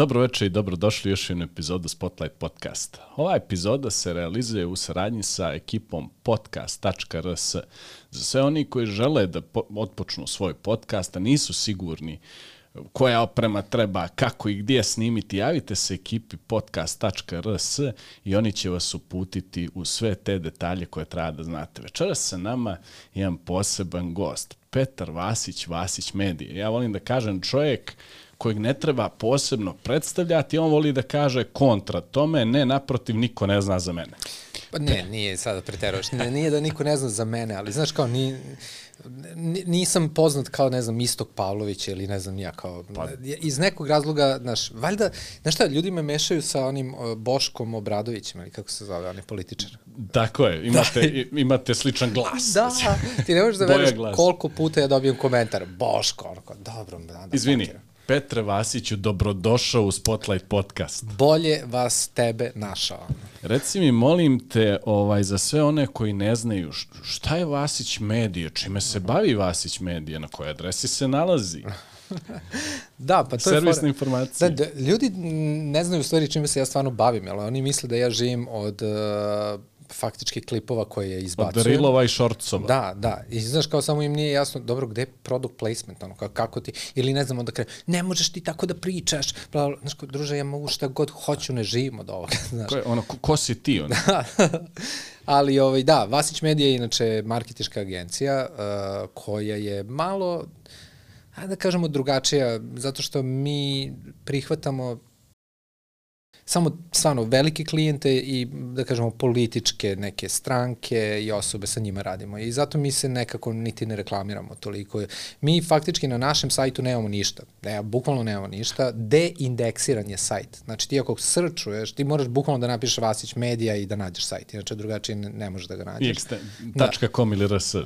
Dobro večer i dobrodošli još jednu epizodu Spotlight podcasta. Ova epizoda se realizuje u saradnji sa ekipom podcast.rs. Za sve oni koji žele da otpočnu svoj podcast, a nisu sigurni koja oprema treba, kako i gdje snimiti, javite se ekipi podcast.rs i oni će vas uputiti u sve te detalje koje treba da znate. Večeras sa nama imam poseban gost, Petar Vasić, Vasić Medije. Ja volim da kažem čovjek kojeg ne treba posebno predstavljati, on voli da kaže kontra tome, ne, naprotiv, niko ne zna za mene. Pa ne, nije sada preterovaš, ne, nije da niko ne zna za mene, ali znaš kao, ni, nisam poznat kao, ne znam, Istok Pavlović ili ne znam ja, kao, pa. iz nekog razloga, znaš, valjda, znaš šta, ljudi me mešaju sa onim Boškom Obradovićem, ili kako se zove, on je političar. Tako je, imate, da. imate sličan glas. Da, ti ne možeš da veriš koliko puta ja dobijem komentar, Boško, onako, dobro, da, da Izvini. Petre Vasiću, dobrodošao u Spotlight podcast. Bolje vas tebe našao. Reci mi, molim te, ovaj, za sve one koji ne znaju, šta je Vasić Medija, čime se bavi Vasić Medija, na kojoj adresi se nalazi? da, pa to Servisne je... informacije. Da, da, ljudi ne znaju u stvari čime se ja stvarno bavim, ali oni misle da ja živim od uh, faktički klipova koje je izbacujem. Od rilova i shortsova. Da, da. I znaš, kao samo im nije jasno, dobro, gde je product placement, ono, kako, kako ti, ili ne znam, onda krenu, ne možeš ti tako da pričaš, bla, bla, znaš, kao, druže, ja mogu šta god hoću, ne živim od ovoga, znaš. Ko, je, ono, ko, ko si ti, ono? Ali, ovaj, da, Vasić Media je inače marketička agencija uh, koja je malo, hajde da kažemo drugačija, zato što mi prihvatamo samo stvarno velike klijente i da kažemo političke neke stranke i osobe sa njima radimo i zato mi se nekako niti ne reklamiramo toliko. Mi faktički na našem sajtu nemamo ništa, ne, bukvalno nemamo ništa, deindeksiran je sajt. Znači ti ako srčuješ, ti moraš bukvalno da napišeš Vasić Medija i da nađeš sajt, inače drugačije ne, ne možeš da ga nađeš. .com ili rs? Uh,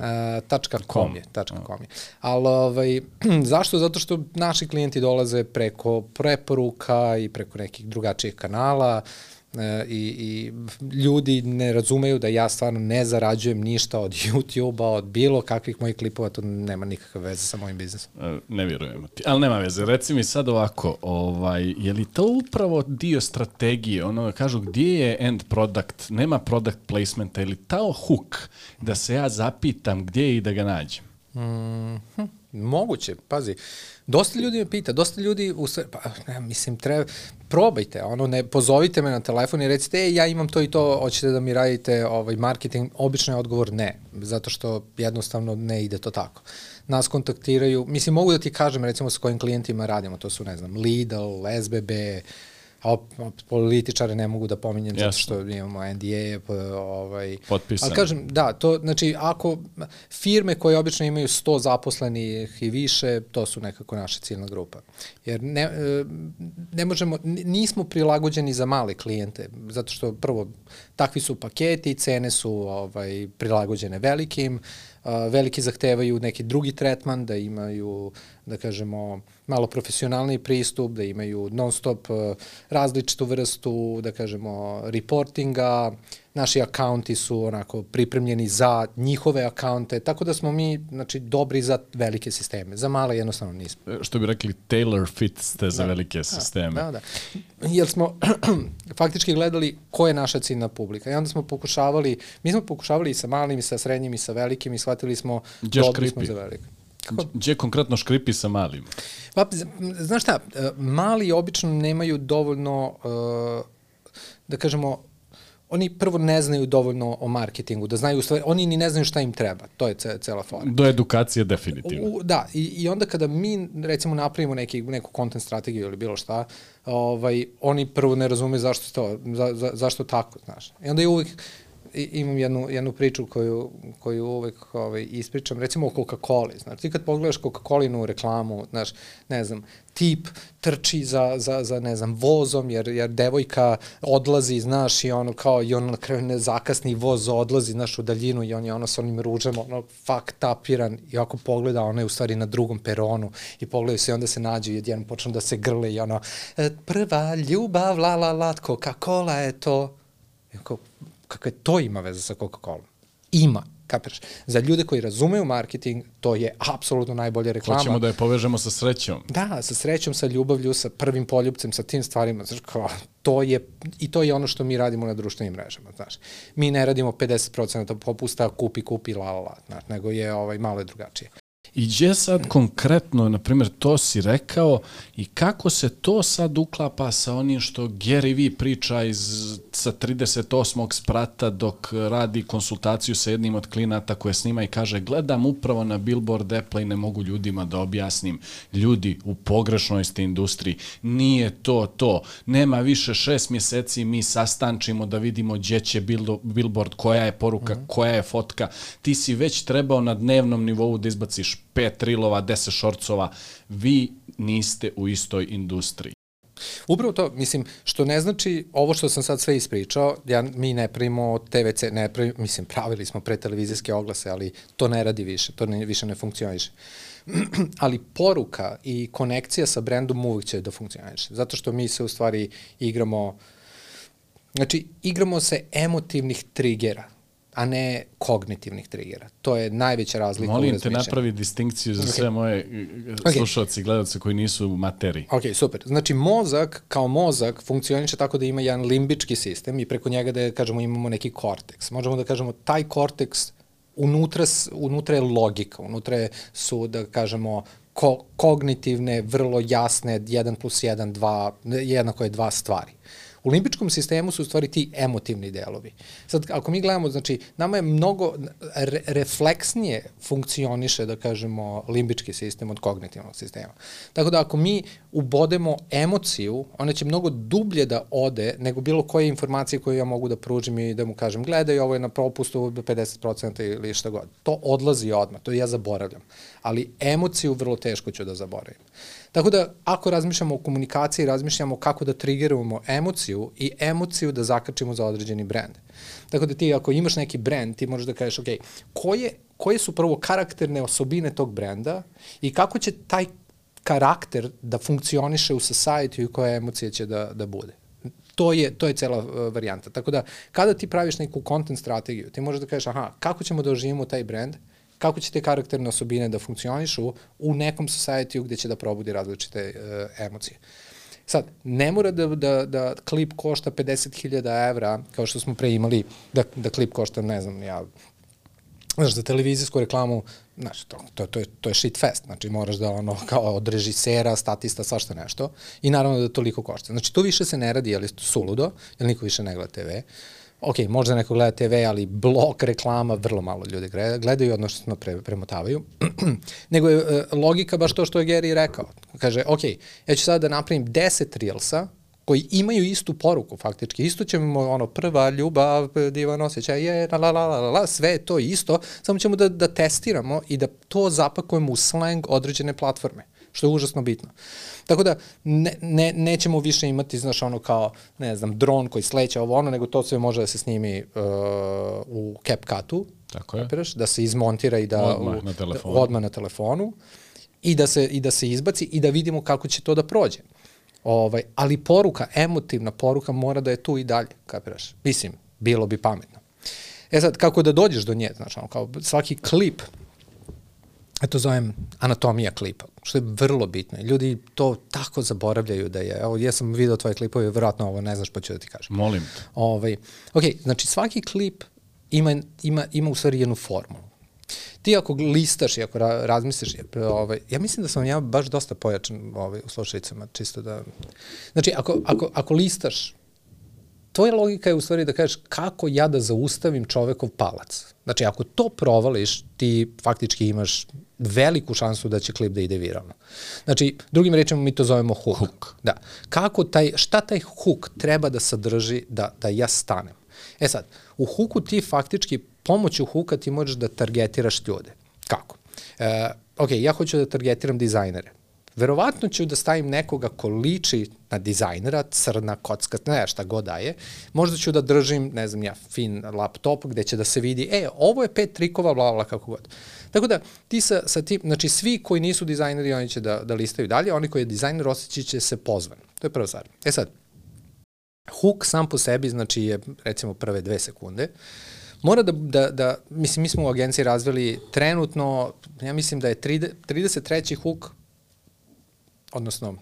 .com je, .com je. Ali ovaj, zašto? Zato što naši klijenti dolaze preko preporuka i preko nekih drugačijih kanala kanala e, i, i ljudi ne razumeju da ja stvarno ne zarađujem ništa od YouTube-a, od bilo kakvih mojih klipova, to nema nikakve veze sa mojim biznisom. E, ne vjerujem ti, ali nema veze. Reci mi sad ovako, ovaj, je li to upravo dio strategije, ono kažu gdje je end product, nema product placementa, ili ta hook da se ja zapitam gdje je i da ga nađem? Mm -hmm. Moguće, pazi. Dosta ljudi me pita, dosta ljudi, u sve, pa, ne, mislim, treba, probajte, ono, ne, pozovite me na telefon i recite, ej, ja imam to i to, hoćete da mi radite ovaj, marketing, obično je odgovor ne, zato što jednostavno ne ide to tako. Nas kontaktiraju, mislim, mogu da ti kažem, recimo, sa kojim klijentima radimo, to su, ne znam, Lidl, SBB, a političare ne mogu da pominjem zato što imamo NDA, ovaj, Potpisan. Ali kažem, da, to, znači, ako firme koje obično imaju 100 zaposlenih i više, to su nekako naša ciljna grupa. Jer ne, e, ne možemo, nismo prilagođeni za male klijente, zato što prvo, takvi su paketi, cene su ovaj, prilagođene velikim, veliki zahtevaju neki drugi tretman, da imaju, da kažemo, malo profesionalni pristup, da imaju non stop različitu vrstu, da kažemo, reportinga, naši akaunti su onako pripremljeni za njihove akaunte, tako da smo mi znači, dobri za velike sisteme. Za male jednostavno nismo. E, što bi rekli, tailor fit ste za da. velike sisteme. Da, da. Jer smo faktički gledali ko je naša ciljna publika. I onda smo pokušavali, mi smo pokušavali i sa malim, i sa srednjim, i sa velikim, i shvatili smo Gdje dobri smo za velike. Kako? Gdje konkretno škripi sa malim? Pa, znaš šta, e, mali obično nemaju dovoljno, e, da kažemo, oni prvo ne znaju dovoljno o marketingu, da znaju, stvari, oni ni ne znaju šta im treba, to je ce, cela fora. Do edukacije definitivno. U, da, i, i onda kada mi recimo napravimo neki, neku content strategiju ili bilo šta, ovaj, oni prvo ne razumeju zašto to, za, za, zašto tako, znaš. I onda je uvijek, imam jednu, jednu priču koju, koju uvek ovaj, ispričam, recimo o Coca-Coli. Znači, ti kad pogledaš Coca-Colinu reklamu, znaš, ne znam, tip trči za, za, za ne znam, vozom, jer, jer devojka odlazi, znaš, i ono kao, i on na kraju ne zakasni voz odlazi, znaš, u daljinu i on je ono sa onim ružama, ono, fuck tapiran, i ako pogleda, ona je u stvari na drugom peronu i pogledaju se i onda se nađu i jedan počnu da se grle i ono, e, prva ljubav, la la la, Coca-Cola je to. I kakve to ima veze sa Coca-Colom? Ima. Kapiraš? Za ljude koji razumeju marketing, to je apsolutno najbolja reklama. Hoćemo da je povežemo sa srećom. Da, sa srećom, sa ljubavlju, sa prvim poljubcem, sa tim stvarima. Znaš, kao, to je, I to je ono što mi radimo na društvenim mrežama. Znaš. Mi ne radimo 50% popusta, kupi, kupi, la, la, la, znaš, nego je ovaj, malo je drugačije. I gdje sad konkretno, na primjer, to si rekao i kako se to sad uklapa sa onim što Gary Vee priča iz, sa 38. sprata dok radi konsultaciju sa jednim od klinata koje snima i kaže gledam upravo na billboard Apple i ne mogu ljudima da objasnim. Ljudi, u pogrešnoj ste industriji, nije to to. Nema više šest mjeseci mi sastančimo da vidimo gdje će billboard, koja je poruka, -hmm. koja je fotka. Ti si već trebao na dnevnom nivou da izbaciš pet rilova, deset šorcova, vi niste u istoj industriji. Upravo to, mislim, što ne znači, ovo što sam sad sve ispričao, ja, mi ne pravimo TVC, ne pravimo, mislim, pravili smo pre televizijske oglase, ali to ne radi više, to ne, više ne funkcioniše. ali poruka i konekcija sa brendom uvijek će da funkcioniše, zato što mi se u stvari igramo, znači, igramo se emotivnih trigera a ne kognitivnih trigera. To je najveća razlika Molim te napravi distinkciju za okay. sve moje okay. slušalci i gledalce koji nisu u materiji. Ok, super. Znači mozak kao mozak funkcioniše tako da ima jedan limbički sistem i preko njega da kažemo imamo neki korteks. Možemo da kažemo taj korteks unutra, unutra je logika, unutra su da kažemo ko, kognitivne, vrlo jasne 1 plus 1, 2, jednako je dva stvari. U limbičkom sistemu su u stvari ti emotivni delovi. Sad, ako mi gledamo, znači, nama je mnogo re, refleksnije funkcioniše, da kažemo, limbički sistem od kognitivnog sistema. Tako da ako mi ubodemo emociju, ona će mnogo dublje da ode nego bilo koje informacije koje ja mogu da pružim i da mu kažem, gledaj, ovo je na propustu 50% ili šta god. To odlazi odmah, to ja zaboravljam. Ali emociju vrlo teško ću da zaboravim. Tako da, ako razmišljamo o komunikaciji, razmišljamo kako da triggerujemo emociju i emociju da zakačimo za određeni brend. Tako da ti, ako imaš neki brend, ti možeš da kažeš, ok, koje, koje su prvo karakterne osobine tog brenda i kako će taj karakter da funkcioniše u society i koja emocija će da, da bude. To je, to je cela uh, varijanta. Tako da, kada ti praviš neku content strategiju, ti možeš da kažeš, aha, kako ćemo da oživimo taj brand, kako će te karakterne osobine da funkcionišu u nekom society gde će da probudi različite uh, emocije. Sad, ne mora da, da, da klip košta 50.000 evra, kao što smo pre imali, da, da klip košta, ne znam, ja, znaš, za televizijsku reklamu, znaš, to, to, to, je, to je shit fest, znači moraš da ono, kao od režisera, statista, svašta nešto, i naravno da toliko košta. Znači, to više se ne radi, ali suludo, jer niko više ne gleda TV. Uh, ok, možda neko gleda TV, ali blok reklama vrlo malo ljudi gledaju, odnosno pre, premotavaju. Nego je e, logika baš to što je Gary rekao. Kaže, ok, ja ću sada da napravim 10 reelsa koji imaju istu poruku faktički. Isto ćemo ono prva ljubav, divan osjećaj, je, la, la, la, la, la, sve je to isto, samo ćemo da, da testiramo i da to zapakujemo u slang određene platforme što je užasno bitno. Tako da ne, ne, nećemo više imati, znaš, ono kao, ne znam, dron koji sleće ovo ono, nego to sve može da se snimi uh, u CapCutu, Tako je. Kapiraš, da se izmontira i da odmah u, na telefonu. Da, odmah na telefonu i da se i da se izbaci i da vidimo kako će to da prođe. Ovaj, ali poruka, emotivna poruka mora da je tu i dalje, kapiraš? Mislim, bilo bi pametno. E sad, kako da dođeš do nje, znači, ono, kao svaki klip ja to zovem anatomija klipa, što je vrlo bitno. Ljudi to tako zaboravljaju da je, evo, ja sam vidio tvoje klipove, vjerojatno ovo ne znaš pa ću da ti kažem. Molim te. Ovaj, ok, znači svaki klip ima, ima, ima u stvari jednu formulu. Ti ako listaš i ako ra, razmisliš, ovaj, ja mislim da sam ja baš dosta pojačan ovaj, u slušajicama, čisto da... Znači, ako, ako, ako listaš tvoja logika je u stvari da kažeš kako ja da zaustavim čovekov palac. Znači, ako to provališ, ti faktički imaš veliku šansu da će klip da ide viralno. Znači, drugim rečima mi to zovemo hook. hook. Da. Kako taj, šta taj hook treba da sadrži da, da ja stanem? E sad, u hooku ti faktički, pomoću hooka ti možeš da targetiraš ljude. Kako? E, ok, ja hoću da targetiram dizajnere verovatno ću da stavim nekoga ko liči na dizajnera, crna, kocka, ne šta god da je. Možda ću da držim, ne znam ja, fin laptop gde će da se vidi, e, ovo je pet trikova, bla, bla, kako god. Tako da, ti sa, sa tim, znači svi koji nisu dizajneri, oni će da, da listaju dalje, oni koji je dizajner osjeći će se pozvan. To je prva stvar. E sad, hook sam po sebi, znači je recimo prve dve sekunde, mora da, da, da, mislim, mi smo u agenciji razvili trenutno, ja mislim da je 30, 33. hook, odnosno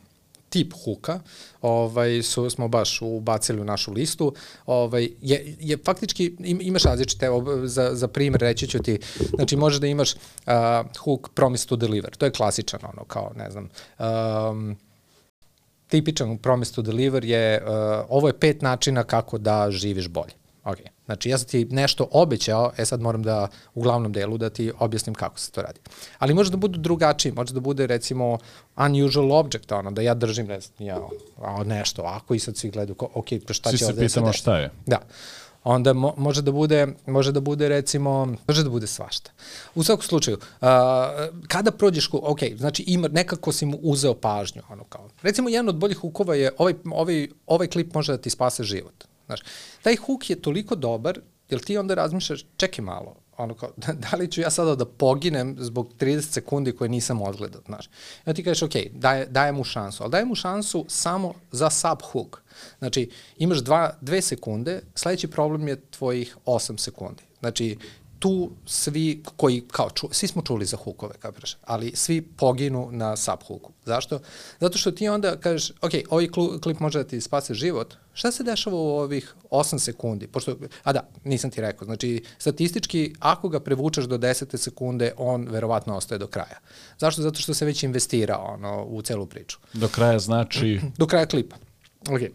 tip huka, ovaj, su, smo baš ubacili u našu listu, ovaj, je, je faktički, im, imaš različite, evo, za, za primjer reći ću ti, znači možeš da imaš uh, hook promise to deliver, to je klasičan, ono, kao, ne znam, um, tipičan promise to deliver je, uh, ovo je pet načina kako da živiš bolje. Ok, znači ja sam ti nešto obećao, e sad moram da u glavnom delu da ti objasnim kako se to radi. Ali može da budu drugačiji, može da bude recimo unusual object, ono, da ja držim ne znam, ja, nešto ovako i sad svi gledaju, ok, pa šta Svi će se ovde pitamo sad šta je. Da. Onda mo, može da bude može da bude recimo može da bude svašta. U svakom slučaju, uh, kada prođeš ku, ok, znači ima nekako si mu uzeo pažnju, ono kao. Recimo jedan od boljih hukova je ovaj ovaj ovaj klip može da ti spase život. Znaš, taj huk je toliko dobar, jer ti onda razmišljaš, čekaj malo, ono kao, da, da li ću ja sada da poginem zbog 30 sekundi koje nisam odgledao, znaš. I ti kažeš, ok, daj, daj mu šansu, ali daj mu šansu samo za sub hook. Znači, imaš dva, dve sekunde, sledeći problem je tvojih 8 sekundi. Znači, tu svi koji, kao, ču, svi smo čuli za hukove, kapiraš, ali svi poginu na subhooku. Zašto? Zato što ti onda kažeš, ok, ovaj klip može da ti spase život, šta se dešava u ovih 8 sekundi? Pošto, a da, nisam ti rekao, znači, statistički, ako ga prevučeš do 10. sekunde, on verovatno ostaje do kraja. Zašto? Zato što se već investira ono, u celu priču. Do kraja znači Do kraja klipa. Okay.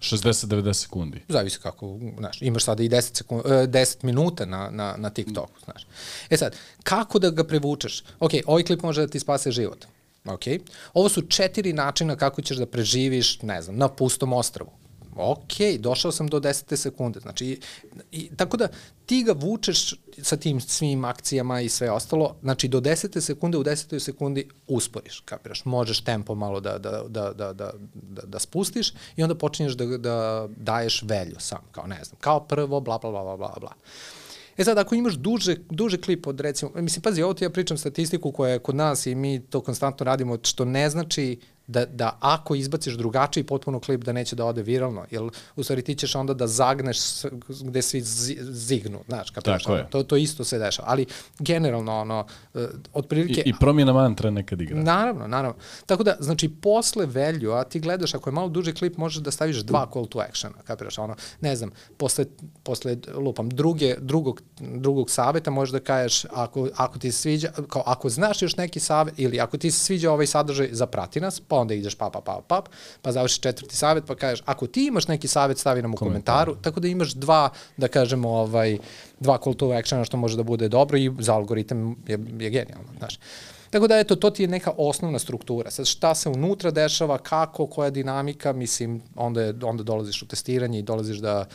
60-90 sekundi. Zavisi kako, znaš, imaš sada i 10, sekund, 10 minuta na, na, na TikToku, znaš. E sad, kako da ga prevučeš? Ok, ovaj klip može da ti spase život. Ok, ovo su četiri načina kako ćeš da preživiš, ne znam, na pustom ostravu ok, došao sam do 10. sekunde. Znači, i, i, tako da ti ga vučeš sa tim svim akcijama i sve ostalo, znači do 10. sekunde, u 10. sekundi usporiš, kapiraš, možeš tempo malo da, da, da, da, da, da, da spustiš i onda počinješ da, da daješ velju sam, kao ne znam, kao prvo, bla, bla, bla, bla, bla. E sad, ako imaš duže, duže klip od recimo, mislim, pazi, ovo ti ja pričam statistiku koja je kod nas i mi to konstantno radimo, što ne znači da, da ako izbaciš drugačiji potpuno klip da neće da ode viralno, jer u stvari ti ćeš onda da zagneš gde svi zignu, znaš, kad Tako je. To, to isto se dešava, ali generalno, ono, uh, otprilike... I, I promjena mantra nekad igra. Naravno, naravno. Tako da, znači, posle value, a ti gledaš, ako je malo duži klip, možeš da staviš dva call to actiona, kapiraš, ono, ne znam, posle, posle lupam, druge, drugog, drugog saveta možeš da kažeš, ako, ako ti se sviđa, kao, ako znaš još neki savet, ili ako ti se sviđa ovaj sadržaj, zaprati nas, pa onda ideš pa, pa, pa, pa, pa završiš četvrti savet, pa kažeš, ako ti imaš neki savet, stavi nam u komentaru, tako da imaš dva, da kažemo, ovaj, dva call to actiona što može da bude dobro i za algoritam je, je genijalno, znaš. Tako da, eto, to ti je neka osnovna struktura. Sad, šta se unutra dešava, kako, koja dinamika, mislim, onda, je, onda dolaziš u testiranje i dolaziš da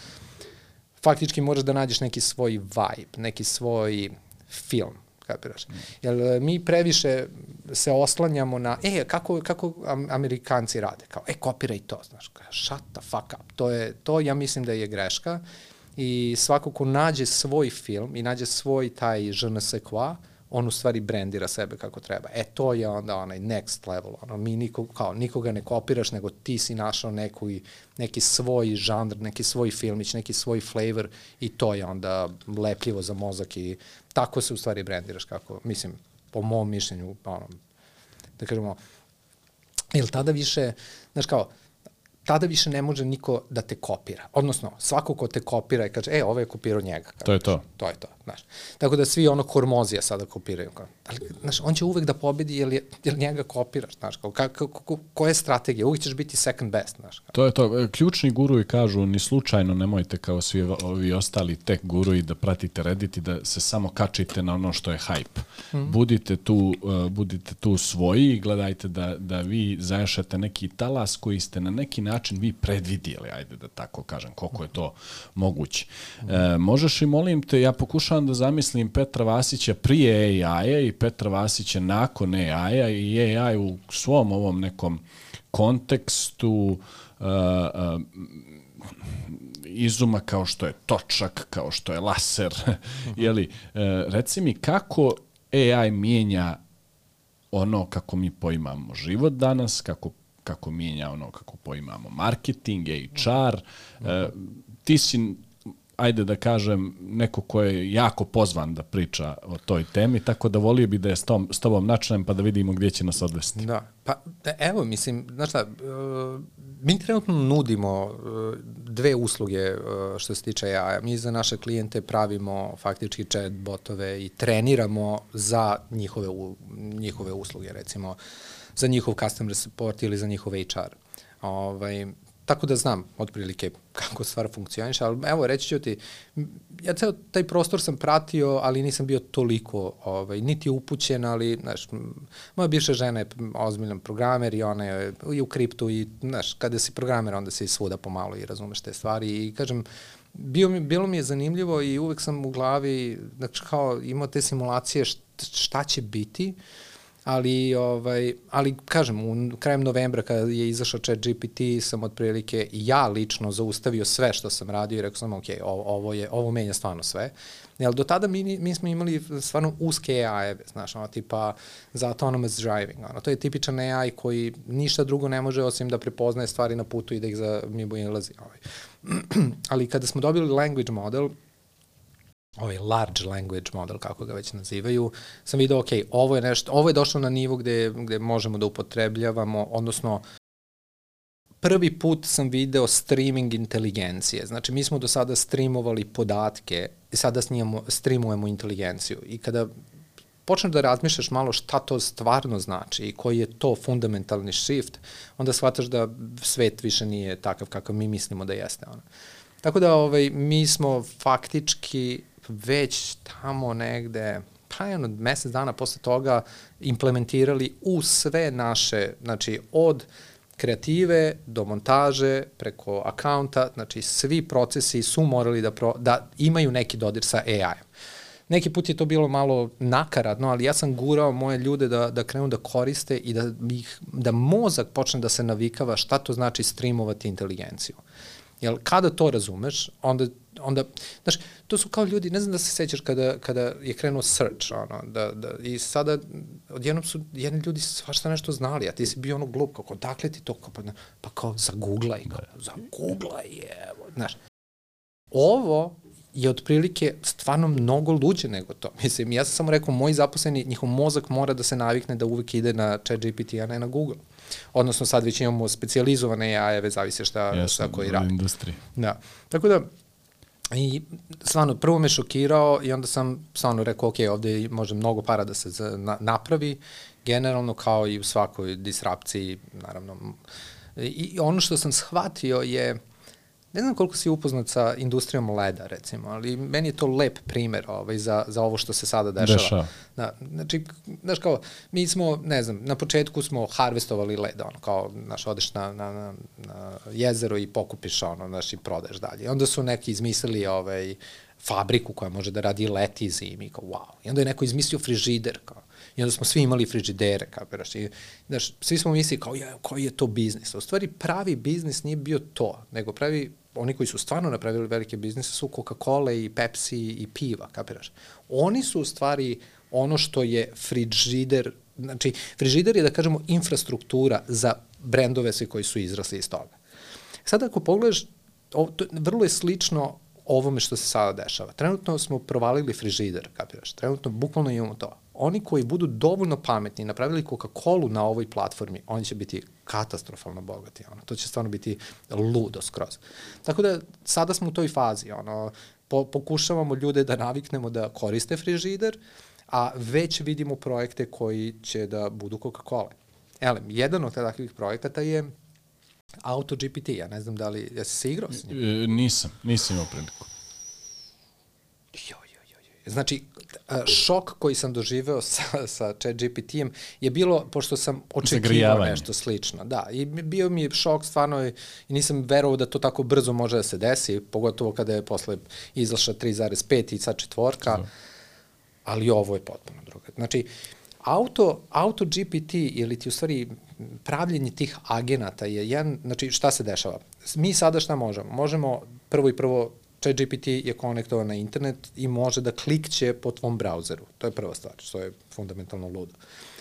faktički moraš da nađeš neki svoj vibe, neki svoj film kapiraš? Jer e, mi previše se oslanjamo na, e, kako, kako Amerikanci rade? Kao, e, kopiraj to, znaš, shut the fuck up. To, je, to ja mislim da je greška i svako ko nađe svoj film i nađe svoj taj je ne sais quoi, on u stvari brendira sebe kako treba. E, to je onda onaj next level. Ono, mi nikog, kao, nikoga ne kopiraš, nego ti si našao neku, neki svoj žanr, neki svoj filmić, neki svoj flavor i to je onda lepljivo za mozak i tako se u stvari brendiraš kako, mislim, po mom mišljenju, ono, da kažemo, ili tada više, znaš kao, tada više ne može niko da te kopira. Odnosno, svako ko te kopira i kaže, e, ovo je kopirao njega. To je to. To je to, znaš. Tako da svi ono hormozija sada kopiraju. Ali, znaš, on će uvek da pobedi jer, je, jer njega kopiraš, znaš. Kao, ka, ka, ko, koja je strategija? Uvek ćeš biti second best, znaš. Kao. To je to. E, ključni guruji kažu, ni slučajno nemojte kao svi ovi ostali tech guruji da pratite Reddit i da se samo kačite na ono što je hype. Mm -hmm. Budite tu, uh, budite tu svoji i gledajte da, da vi zajašate neki talas koji ste na neki način vi predvidjeli, ajde da tako kažem, koliko je to moguće. E, možeš i molim te, ja pokušavam da zamislim Petra Vasića prije AI-a i Petra Vasića nakon AI-a i AI u svom ovom nekom kontekstu uh, uh, izuma kao što je točak, kao što je laser. Uh -huh. Jeli, uh, reci mi kako AI mijenja ono kako mi poimamo život danas, kako kako mijenja ono kako poimamo marketing, HR. -hmm. e, ti si ajde da kažem, neko ko je jako pozvan da priča o toj temi, tako da volio bi da je s, tom, s tobom načnem pa da vidimo gdje će nas odvesti. Da, pa da, evo, mislim, znaš šta, uh, mi trenutno nudimo uh, dve usluge što se tiče AI-a. Mi za naše klijente pravimo faktički chat botove i treniramo za njihove, njihove usluge, recimo za njihov customer support ili za njihov HR. Ovaj, tako da znam otprilike kako stvar funkcioniše, ali evo reći ću ti, ja ceo taj prostor sam pratio, ali nisam bio toliko, ovaj, niti upućen, ali, znaš, moja bivša žena je ozbiljan programer i ona je i u kriptu i, znaš, kada si programer, onda se svuda pomalo i razumeš te stvari i, kažem, bio mi, bilo mi je zanimljivo i uvek sam u glavi, znači, kao imao te simulacije šta će biti, uh, ali, ovaj, ali kažem, u krajem novembra kada je izašao chat GPT sam otprilike ja lično zaustavio sve što sam radio i rekao sam, ok, ovo, je, ovo menja stvarno sve. Jel, do tada mi, mi smo imali stvarno uske AI-eve, znaš, ono, tipa za autonomous driving, ono, to je tipičan AI koji ništa drugo ne može osim da prepoznaje stvari na putu i da ih za mibo ilazi. Ovaj. ali kada smo dobili language model, ovaj large language model, kako ga već nazivaju, sam vidio, ok, ovo je nešto, ovo je došlo na nivo gde, gde možemo da upotrebljavamo, odnosno prvi put sam video streaming inteligencije. Znači, mi smo do sada streamovali podatke i sada snijamo, streamujemo inteligenciju. I kada počneš da razmišljaš malo šta to stvarno znači i koji je to fundamentalni shift, onda shvataš da svet više nije takav kakav mi mislimo da jeste. Ono. Tako da ovaj, mi smo faktički već tamo negde, pa jedno mesec dana posle toga implementirali u sve naše, znači od kreative do montaže, preko akaunta, znači svi procesi su morali da, pro, da imaju neki dodir sa AI-om. Neki put je to bilo malo nakaradno, ali ja sam gurao moje ljude da, da krenu da koriste i da, ih, da mozak počne da se navikava šta to znači streamovati inteligenciju. Jel, kada to razumeš, onda onda, znaš, to su kao ljudi, ne znam da se sećaš kada, kada je krenuo search, ono, da, da, i sada odjednom su jedni ljudi svašta nešto znali, a ti si bio ono glup, kako, dakle ti to, kao, pa, pa kao, zagooglaj, kao, da. zagooglaj, evo, znaš. Ovo je otprilike stvarno mnogo luđe nego to. Mislim, ja sam samo rekao, moji zaposleni, njihov mozak mora da se navikne da uvek ide na chat GPT, a ne na Google. Odnosno, sad već imamo specializovane AI-eve, zavise šta, Jasno, šta koji radi. industriji. Da. Tako da, I stvarno, prvo me šokirao i onda sam stvarno rekao, ok, ovde može mnogo para da se napravi, generalno kao i u svakoj disrapciji, naravno. I ono što sam shvatio je, ne znam koliko si upoznat sa industrijom leda, recimo, ali meni je to lep primer ovaj, za, za ovo što se sada dešava. Dešava. Da, znači, znaš kao, mi smo, ne znam, na početku smo harvestovali led, ono, kao, znaš, odeš na, na, na, na jezero i pokupiš, ono, znaš, i prodaješ dalje. Onda su neki izmislili, ovaj, fabriku koja može da radi leti zimi, kao, wow. I onda je neko izmislio frižider, kao, I onda smo svi imali frižidere, kapiraš. I, znaš, svi smo mislili kao, ja, koji je to biznis? U stvari, pravi biznis nije bio to, nego pravi oni koji su stvarno napravili velike biznise su Coca-Cola i Pepsi i piva, kapiraš? Oni su u stvari ono što je frižider, znači frižider je da kažemo infrastruktura za brendove sve koji su izrasli iz toga. Sada ako pogledaš, ovo, to, vrlo je slično ovome što se sada dešava. Trenutno smo provalili frižider, kapiraš? Trenutno bukvalno imamo to oni koji budu dovoljno pametni i napravili Coca-Cola na ovoj platformi, oni će biti katastrofalno bogati. Ono. To će stvarno biti ludo skroz. Tako da sada smo u toj fazi. Ono, po, pokušavamo ljude da naviknemo da koriste frižider, a već vidimo projekte koji će da budu Coca-Cola. Elem, jedan od takvih projekata je AutoGPT. Ja ne znam da li, jesi se igrao s njim? E, nisam, nisam imao priliku. Jo, Znači, šok koji sam doživeo sa, sa chat GPT-em je bilo, pošto sam očekivao nešto slično. Da, i bio mi je šok stvarno i nisam verovao da to tako brzo može da se desi, pogotovo kada je posle izašla 3.5 i sad četvorka, da. ali ovo je potpuno drugo. Znači, auto, auto GPT ili ti u stvari pravljenje tih agenata je jedan, znači šta se dešava? Mi sada šta možemo? Možemo prvo i prvo ChatGPT je konektovan na internet i može da klikće po tvom brauzeru. To je prva stvar, što je fundamentalno ludo.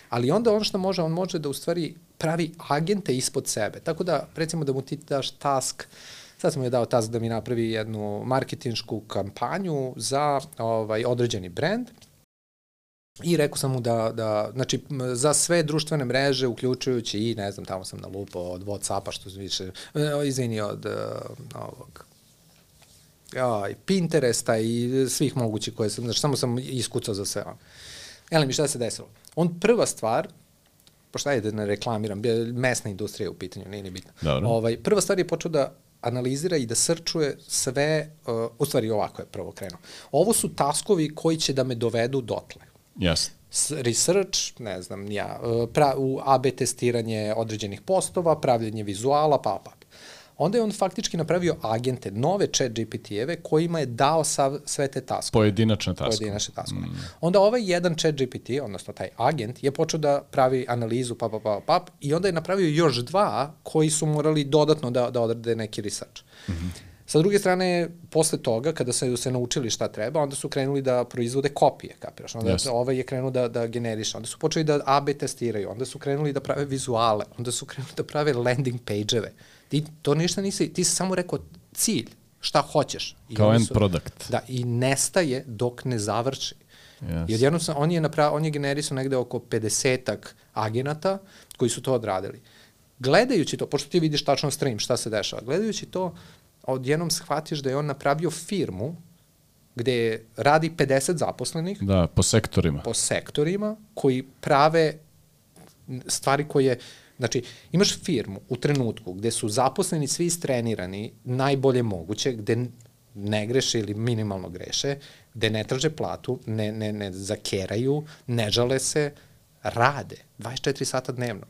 Ali onda ono što može, on može da u stvari pravi agente ispod sebe. Tako da, recimo da mu ti daš task, sad sam joj dao task da mi napravi jednu marketinšku kampanju za ovaj, određeni brand, I rekao sam mu da, da, znači, za sve društvene mreže, uključujući i, ne znam, tamo sam na lupo od Whatsappa, što više, e, izvini, od uh, ovog, ja, i Pinteresta i svih mogućih koje sam, znači, samo sam iskucao za sve. Ele mi šta se desilo? On prva stvar, pošto ajde da ne reklamiram, mesna industrija u pitanju, nije ni bitno. Dobro. Ovaj, prva stvar je počeo da analizira i da srčuje sve, uh, u stvari ovako je prvo krenuo. Ovo su taskovi koji će da me dovedu dotle. Jasno. Research, ne znam, ja, uh, pra, u AB testiranje određenih postova, pravljenje vizuala, pa, pa. Onda je on faktički napravio agente, nove chat GPT-eve kojima je dao sav, sve te taskove. Pojedinačne taskove. Pojedinačne taskove. Mm. Onda ovaj jedan chat GPT, odnosno taj agent, je počeo da pravi analizu pa, pa, pa, pa, i onda je napravio još dva koji su morali dodatno da, da odrade neki research. Mm -hmm. Sa druge strane, posle toga, kada se, se naučili šta treba, onda su krenuli da proizvode kopije, kapiraš? Onda yes. ovaj je krenuo da, da generiše, onda su počeli da AB testiraju, onda su krenuli da prave vizuale, onda su krenuli da prave landing page-eve. Ti to ništa nisi, ti si samo rekao cilj, šta hoćeš. I Kao end su, product. Da, i nestaje dok ne završi. Yes. I odjednom sam, on je, naprav, on je generisao negde oko 50-ak agenata koji su to odradili. Gledajući to, pošto ti vidiš tačno stream, šta se dešava, gledajući to, odjednom shvatiš da je on napravio firmu gde radi 50 zaposlenih. Da, po sektorima. Po sektorima koji prave stvari koje Znači, imaš firmu u trenutku gde su zaposleni svi istrenirani najbolje moguće, gde ne greše ili minimalno greše, gde ne traže platu, ne, ne, ne zakeraju, ne žale se, rade 24 sata dnevno.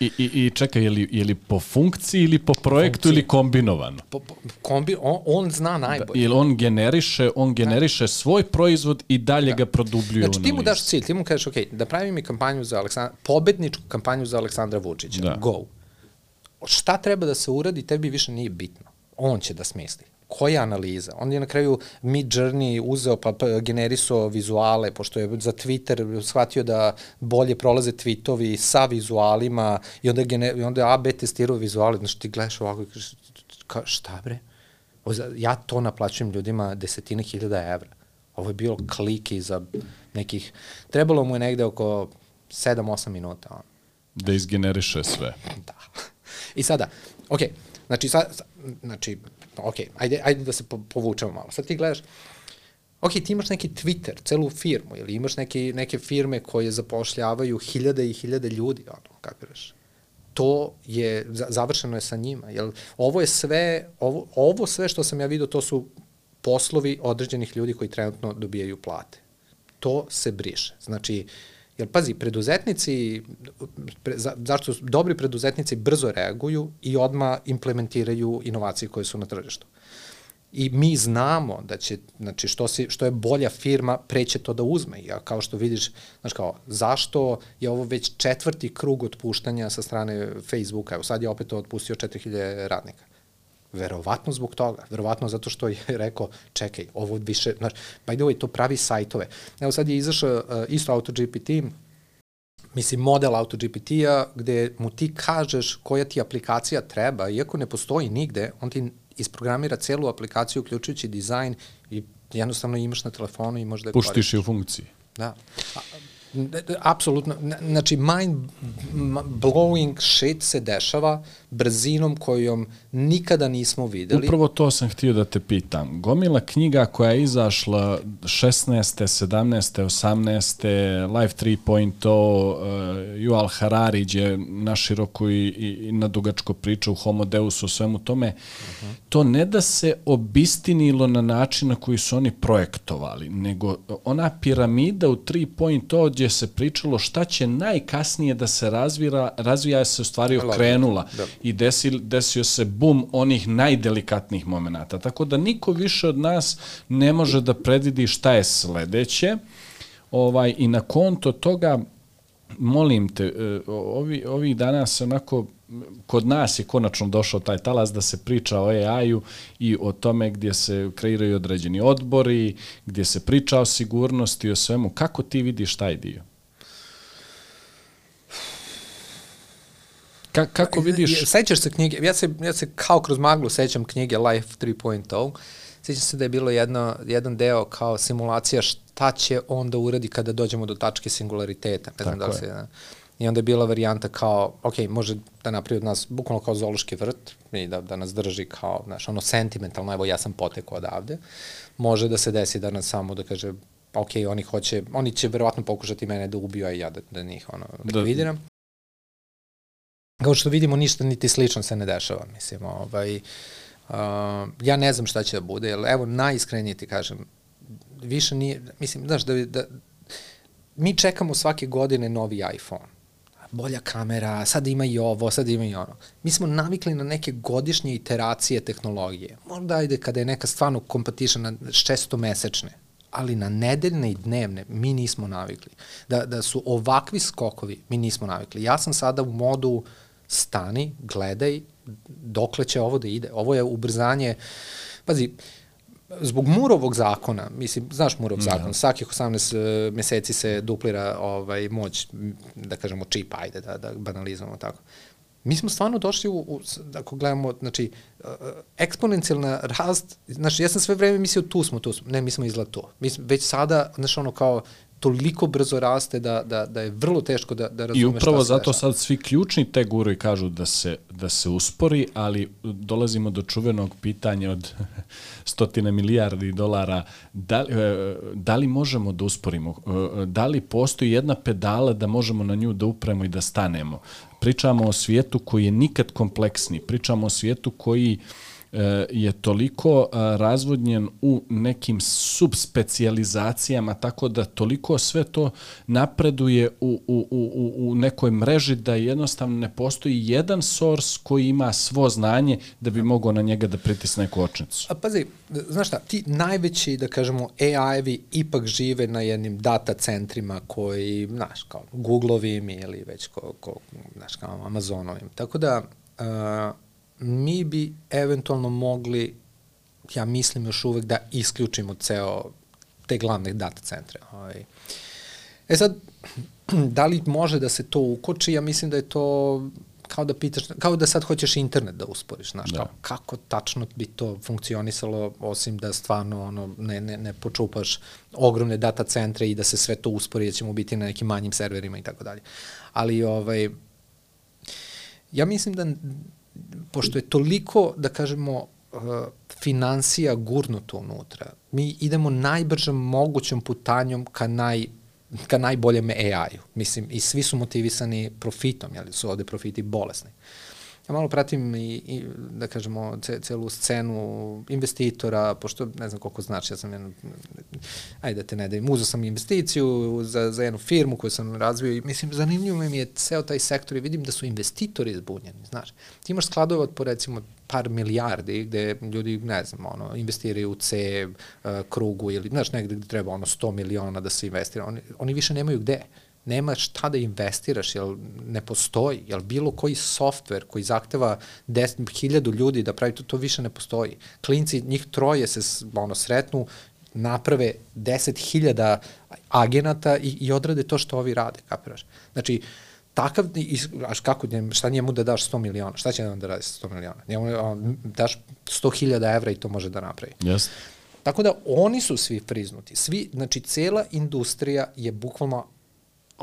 I, i, i čekaj, je li, je li po funkciji ili po projektu funkciji. ili kombinovano? Po, po, kombi, on, on zna najbolje. Da, ili on generiše, on da. generiše da. svoj proizvod i dalje da. ga produbljuje znači, ti mu daš cilj, ti mu kažeš, ok, da pravi mi kampanju za Aleksandra, pobedničku kampanju za Aleksandra Vučića, da. go. Šta treba da se uradi, tebi više nije bitno. On će da smisli koja analiza? On je na kraju Mid Journey uzeo pa, pa generisao vizuale, pošto je za Twitter shvatio da bolje prolaze tweetovi sa vizualima i onda, gene, i onda AB testirao vizuale, znači ti gledaš ovako i kažeš, ka, šta bre? Ja to naplaćujem ljudima desetine hiljada evra. Ovo je bilo kliki za nekih, trebalo mu je negde oko 7-8 minuta. On. Da izgeneriše sve. Da. I sada, okay, znači, sad, znači, ok, ajde, ajde da se povučemo malo. Sad ti gledaš, ok, ti imaš neki Twitter, celu firmu, ili imaš neke, neke firme koje zapošljavaju hiljade i hiljade ljudi, ono, kapiraš? To je, završeno je sa njima, jel, ovo je sve, ovo, ovo sve što sam ja vidio, to su poslovi određenih ljudi koji trenutno dobijaju plate. To se briše. Znači, Jer pazi, preduzetnici, pre, za, zašto dobri preduzetnici brzo reaguju i odma implementiraju inovacije koje su na tržištu. I mi znamo da će, znači što, si, što je bolja firma, preće to da uzme. Ja, kao što vidiš, znači kao, zašto je ovo već četvrti krug otpuštanja sa strane Facebooka? Evo sad je opet otpustio 4000 radnika. Verovatno zbog toga, verovatno zato što je rekao, čekaj, ovo više, znaš, by the way, to pravi sajtove. Evo sad je izašao uh, isto AutoGPT, mislim, model AutoGPT-a gde mu ti kažeš koja ti aplikacija treba, iako ne postoji nigde, on ti isprogramira celu aplikaciju, uključujući dizajn i jednostavno imaš na telefonu i možda je Puštiš je u funkciji. Da. A, apsolutno, znači mind blowing shit se dešava brzinom kojom nikada nismo videli. Upravo to sam htio da te pitam. Gomila knjiga koja je izašla 16. 17. 18. Life 3.0 uh, Yuval Harari je naširoko i, i, i na dugačko priča u Homo Deus o svemu tome. Uh -huh. To ne da se obistinilo na način na koji su oni projektovali, nego ona piramida u 3.0 gdje se pričalo šta će najkasnije da se razvira, razvija se u stvari okrenula da. i desi, desio se bum onih najdelikatnijih momenata. Tako da niko više od nas ne može da predvidi šta je sledeće ovaj, i na konto toga molim te, e, ovi, ovih dana se onako kod nas je konačno došao taj talas da se priča o AI-u i o tome gdje se kreiraju određeni odbori, gdje se priča o sigurnosti i o svemu. Kako ti vidiš taj dio? Ka, kako vidiš... Sećaš se knjige, ja se, ja se kao kroz maglu sećam knjige Life 3.0, sećam se da je bilo jedno, jedan deo kao simulacija šta će on da uradi kada dođemo do tačke singulariteta. Ne znam Tako da li se... I onda je bila varijanta kao, ok, može da napravi od nas bukvalno kao zoološki vrt i da, da nas drži kao, znaš, ono sentimentalno, evo ja sam potekao odavde. Može da se desi da nas samo, da kaže, ok, oni hoće, oni će verovatno pokušati mene da ubiju, a ja da, da njih ono, da. likvidiram. Da. Kao što vidimo, ništa niti slično se ne dešava, mislim, ovaj, uh, ja ne znam šta će da bude, jer evo, najiskrenije ti kažem, više nije, mislim, znaš, da, da, mi čekamo svake godine novi iPhone bolja kamera, sad ima i ovo, sad ima i ono. Mi smo navikli na neke godišnje iteracije tehnologije. Možda ajde kada je neka stvarno competition na šesto mesečne, ali na nedeljne i dnevne mi nismo navikli. Da, da su ovakvi skokovi, mi nismo navikli. Ja sam sada u modu stani, gledaj, dokle će ovo da ide. Ovo je ubrzanje, pazi, zbog Murovog zakona, mislim, znaš Murov da. zakon, svakih 18 uh, meseci se duplira ovaj, moć, da kažemo, čip, ajde, da, da banalizujemo tako. Mi smo stvarno došli u, u ako gledamo, znači, uh, eksponencijalna rast, znači, ja sam sve vreme mislio tu smo, tu smo, ne, mi smo izgled tu. Mi smo, već sada, znači, ono kao, toliko brzo raste da, da, da je vrlo teško da, da razumeš I upravo zato sad svi ključni te guru kažu da se, da se uspori, ali dolazimo do čuvenog pitanja od stotine milijardi dolara, da, e, da li možemo da usporimo, e, da li postoji jedna pedala da možemo na nju da upremo i da stanemo. Pričamo o svijetu koji je nikad kompleksni, pričamo o svijetu koji uh, je toliko razvodnjen u nekim subspecializacijama, tako da toliko sve to napreduje u, u, u, u nekoj mreži da jednostavno ne postoji jedan source koji ima svo znanje da bi mogao na njega da pritisne kočnicu. A pazi, znaš šta, ti najveći, da kažemo, AI-evi ipak žive na jednim data centrima koji, znaš, kao Google-ovim ili već ko, ko, znaš, kao Amazonovim. Tako da, uh, mi bi eventualno mogli, ja mislim još uvek da isključimo ceo te glavne data centre. Ovaj. E sad, da li može da se to ukoči? Ja mislim da je to kao da pitaš, kao da sad hoćeš internet da usporiš, znaš, da. kao, kako tačno bi to funkcionisalo, osim da stvarno ono, ne, ne, ne počupaš ogromne data centre i da se sve to uspori, da ćemo biti na nekim manjim serverima i tako dalje. Ali, ovaj, ja mislim da pošto je toliko, da kažemo, uh, financija gurnuto unutra, mi idemo najbržom mogućom putanjom ka naj ka najboljem AI-u. Mislim, i svi su motivisani profitom, jel su ovde profiti bolesni. Ja malo pratim i, i da kažemo, ce, celu scenu investitora, pošto ne znam koliko znači, ja sam jedno, ajde da te ne dajem, uzao sam investiciju za, za jednu firmu koju sam razvio i mislim, zanimljivo mi je ceo taj sektor i vidim da su investitori izbunjeni, znaš. Ti imaš skladove od po recimo par milijardi gde ljudi, ne znam, ono, investiraju u C uh, krugu ili, znaš, negde gde treba ono 100 miliona da se investira. Oni, oni više nemaju gde nema šta da investiraš, jel ne postoji, jel bilo koji softver koji zahteva 10.000 ljudi da pravi to, to više ne postoji. Klinci, njih troje se ono, sretnu, naprave 10.000 agenata i, i odrade to što ovi rade, kapiraš? Znači, takav, až kako, šta njemu da daš 100 miliona? Šta će nam da radi sa 100 miliona? Njemu on, daš 100.000 evra i to može da napravi. Yes. Tako da oni su svi friznuti. Svi, znači, cela industrija je bukvalno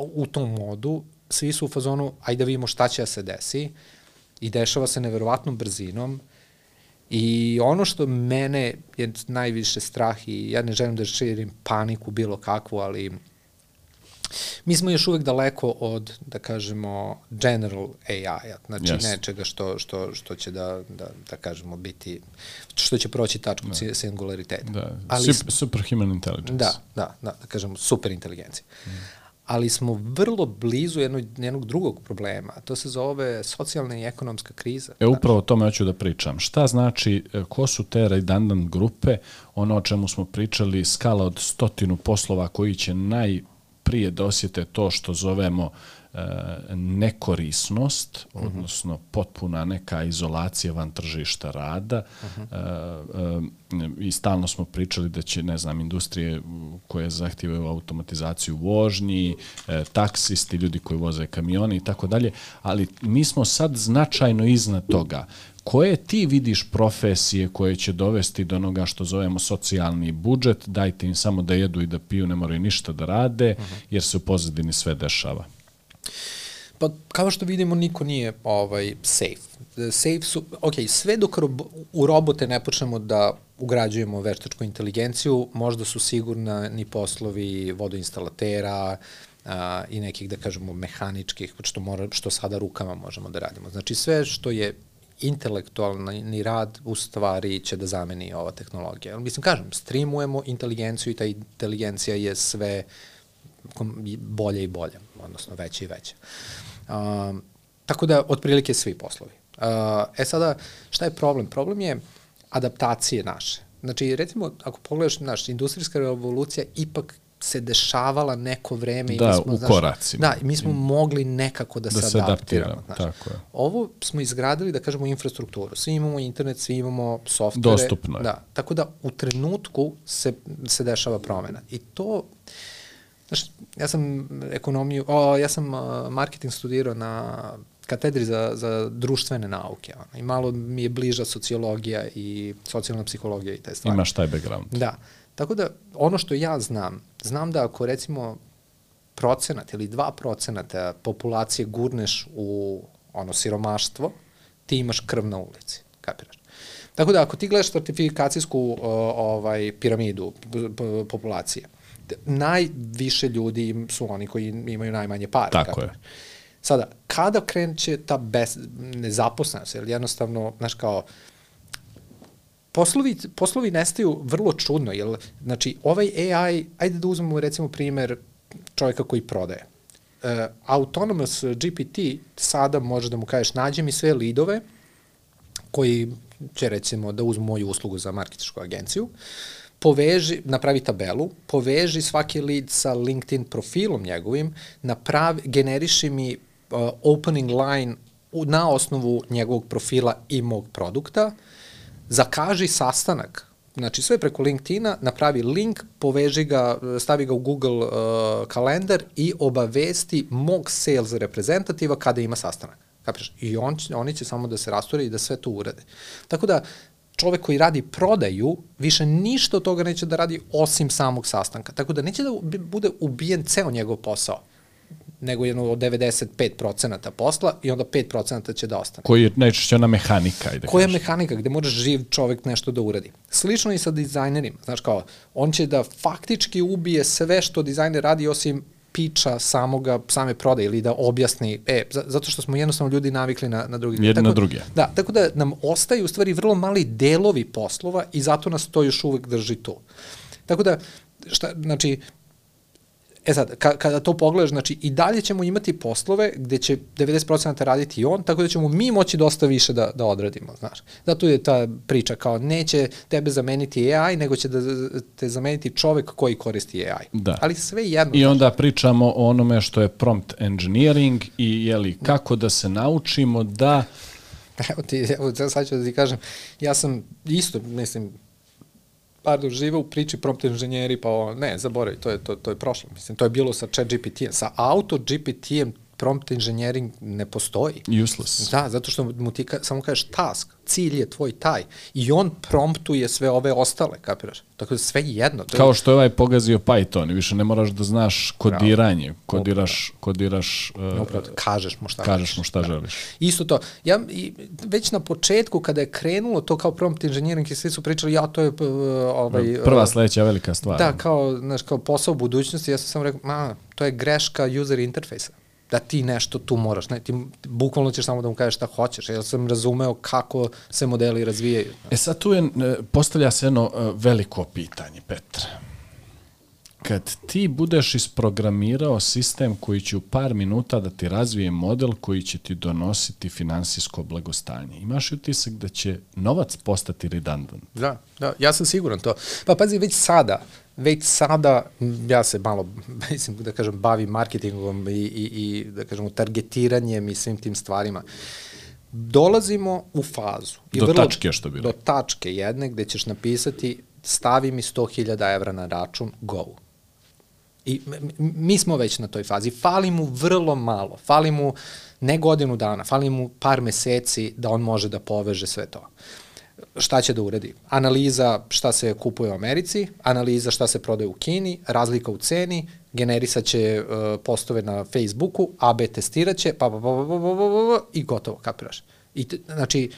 u tom modu, svi su u fazonu, ajde da vidimo šta će da se desi i dešava se neverovatnom brzinom i ono što mene je najviše strah i ja ne želim da širim paniku bilo kakvu, ali mi smo još uvek daleko od, da kažemo, general AI-a, znači yes. nečega što, što, što će da, da, da kažemo biti, što će proći tačku da. singulariteta. Da, Ali, super, superhuman intelligence. Da, da, da, da kažemo, super inteligencija. Mm ali smo vrlo blizu jednog, jednog drugog problema. To se zove socijalna i ekonomska kriza. E, upravo o tome hoću da pričam. Šta znači, e, ko su te redundant grupe, ono o čemu smo pričali, skala od stotinu poslova koji će najprije da osjete to što zovemo nekorisnost, odnosno potpuna neka izolacija van tržišta rada. E, e, i stalno smo pričali da će, ne znam, industrije koje zahtijevaju automatizaciju vožnji, e, taksisti, ljudi koji voze kamione i tako dalje, ali mi smo sad značajno iznad toga. Koje ti vidiš profesije koje će dovesti do onoga što zovemo socijalni budžet, dajte im samo da jedu i da piju, ne moraju ništa da rade, jer se u pozadini sve dešava. Pa kao što vidimo niko nije ovaj safe. Safe su, ok, sve dok rob, u robote ne počnemo da ugrađujemo veštačku inteligenciju, možda su sigurna ni poslovi vodoinstalatera a, i nekih, da kažemo, mehaničkih, što, mora, što sada rukama možemo da radimo. Znači sve što je intelektualni rad u stvari će da zameni ova tehnologija. Mislim, kažem, streamujemo inteligenciju i ta inteligencija je sve bolje i bolje, odnosno veće i veće. Um, tako da, otprilike svi poslovi. Uh, e sada, šta je problem? Problem je adaptacije naše. Znači, recimo, ako pogledaš, naš, industrijska revolucija ipak se dešavala neko vreme. Da, i mi smo, u znaš, koracima. Da, mi smo mogli nekako da, da se, se adaptiramo. Znaš. Tako je. Ovo smo izgradili, da kažemo, infrastrukturu. Svi imamo internet, svi imamo softvere. Dostupno je. Da, tako da u trenutku se, se dešava promena. I to, znaš, ja sam ekonomiju, o, ja sam marketing studirao na katedri za, za društvene nauke. Ono, I malo mi je bliža sociologija i socijalna psihologija i te stvari. Imaš taj background. Da. Tako da, ono što ja znam, znam da ako recimo procenat ili dva procenata populacije gurneš u ono siromaštvo, ti imaš krv na ulici, kapiraš? Tako da ako ti gledaš stratifikacijsku uh, ovaj piramidu populacije, najviše ljudi su oni koji imaju najmanje para. Tako kapiraš? je. Sada, kada kreće ta bez, nezaposlenost, jer jednostavno, znaš kao, poslovi, poslovi nestaju vrlo čudno, jer, znači, ovaj AI, ajde da uzmemo recimo primer čovjeka koji prodaje. Uh, autonomous GPT sada može da mu kažeš nađe mi sve lidove koji će recimo da uzmu moju uslugu za marketičku agenciju, poveži, napravi tabelu, poveži svaki lead sa LinkedIn profilom njegovim, napravi, generiši mi uh, opening line na osnovu njegovog profila i mog produkta, zakaži sastanak Znači sve preko LinkedIna, napravi link, poveži ga, stavi ga u Google uh, kalendar i obavesti mog sales reprezentativa kada ima sastanak. Kapiš? I on, oni će samo da se rasture i da sve to urade. Tako da, čovek koji radi prodaju više ništa od toga neće da radi osim samog sastanka. Tako da neće da bude ubijen ceo njegov posao nego jedno od 95% posla i onda 5% će da ostane. Koji je najčešće ona mehanika? Ajde Koja je mehanika gde moraš živ čovek nešto da uradi. Slično i sa dizajnerima. Znaš kao, on će da faktički ubije sve što dizajner radi osim piča samoga, same prodaje ili da objasni, e, zato što smo jednostavno ljudi navikli na, na drugi. Jedni na druge. Da, tako da nam ostaju u stvari vrlo mali delovi poslova i zato nas to još uvek drži tu. Tako da, šta, znači, E sad, ka, kada to pogledaš, znači i dalje ćemo imati poslove gde će 90% raditi i on, tako da ćemo mi moći dosta više da, da odradimo, znaš. Zato je ta priča kao neće tebe zameniti AI, nego će da te zameniti čovek koji koristi AI. Da. Ali sve jedno. I onda pričamo o onome što je prompt engineering i jeli, kako da se naučimo da Evo ti, evo, sad ću da ti kažem, ja sam isto, mislim, pardon, žive u priči prompt inženjeri, pa ovo, ne, zaboravi, to je, to, to je prošlo. Mislim, to je bilo sa chat GPT-em. Sa auto GPT-em prompt engineering ne postoji. Useless. Da, zato što mu ti ka, samo kažeš task, cilj je tvoj taj i on promptuje sve ove ostale, kapiraš? Tako da sve jedno. To je... Kao što je ovaj pogazio Python i više ne moraš da znaš kodiranje, kodiraš, kodiraš uh, Upravo, kažeš mu šta, kažeš mu šta da. želiš. Isto to. Ja, i, već na početku kada je krenulo to kao prompt engineering i svi su pričali ja to je uh, ovaj, uh, prva sledeća velika stvar. Da, kao, znaš, kao posao budućnosti, ja sam samo rekao, ma, to je greška user interfejsa da ti nešto tu moraš, ne, ti bukvalno ćeš samo da mu kažeš šta hoćeš, ja sam razumeo kako se modeli razvijaju. E sad tu je, e, postavlja se jedno e, veliko pitanje, Petra. kad ti budeš isprogramirao sistem koji će u par minuta da ti razvije model koji će ti donositi finansijsko blagostanje, imaš utisak da će novac postati redundant? Da, da, ja sam siguran to. Pa pazi, već sada, već sada ja se malo, mislim da kažem, bavim marketingom i, i, i da kažem, targetiranjem i svim tim stvarima. Dolazimo u fazu. Do vrlo, tačke, što bi Do tačke jedne gde ćeš napisati stavi mi 100.000 evra na račun, go. I mi smo već na toj fazi. Fali mu vrlo malo. Fali mu ne godinu dana, fali mu par meseci da on može da poveže sve to. Šta će da uradi? Analiza šta se kupuje u Americi, analiza šta se prodaje u Kini, razlika u ceni, generisat će uh, postove na Facebooku, AB testirat će, pa, pa, pa, pa, pa, pa, pa, i gotovo, kapiraš. I, znači,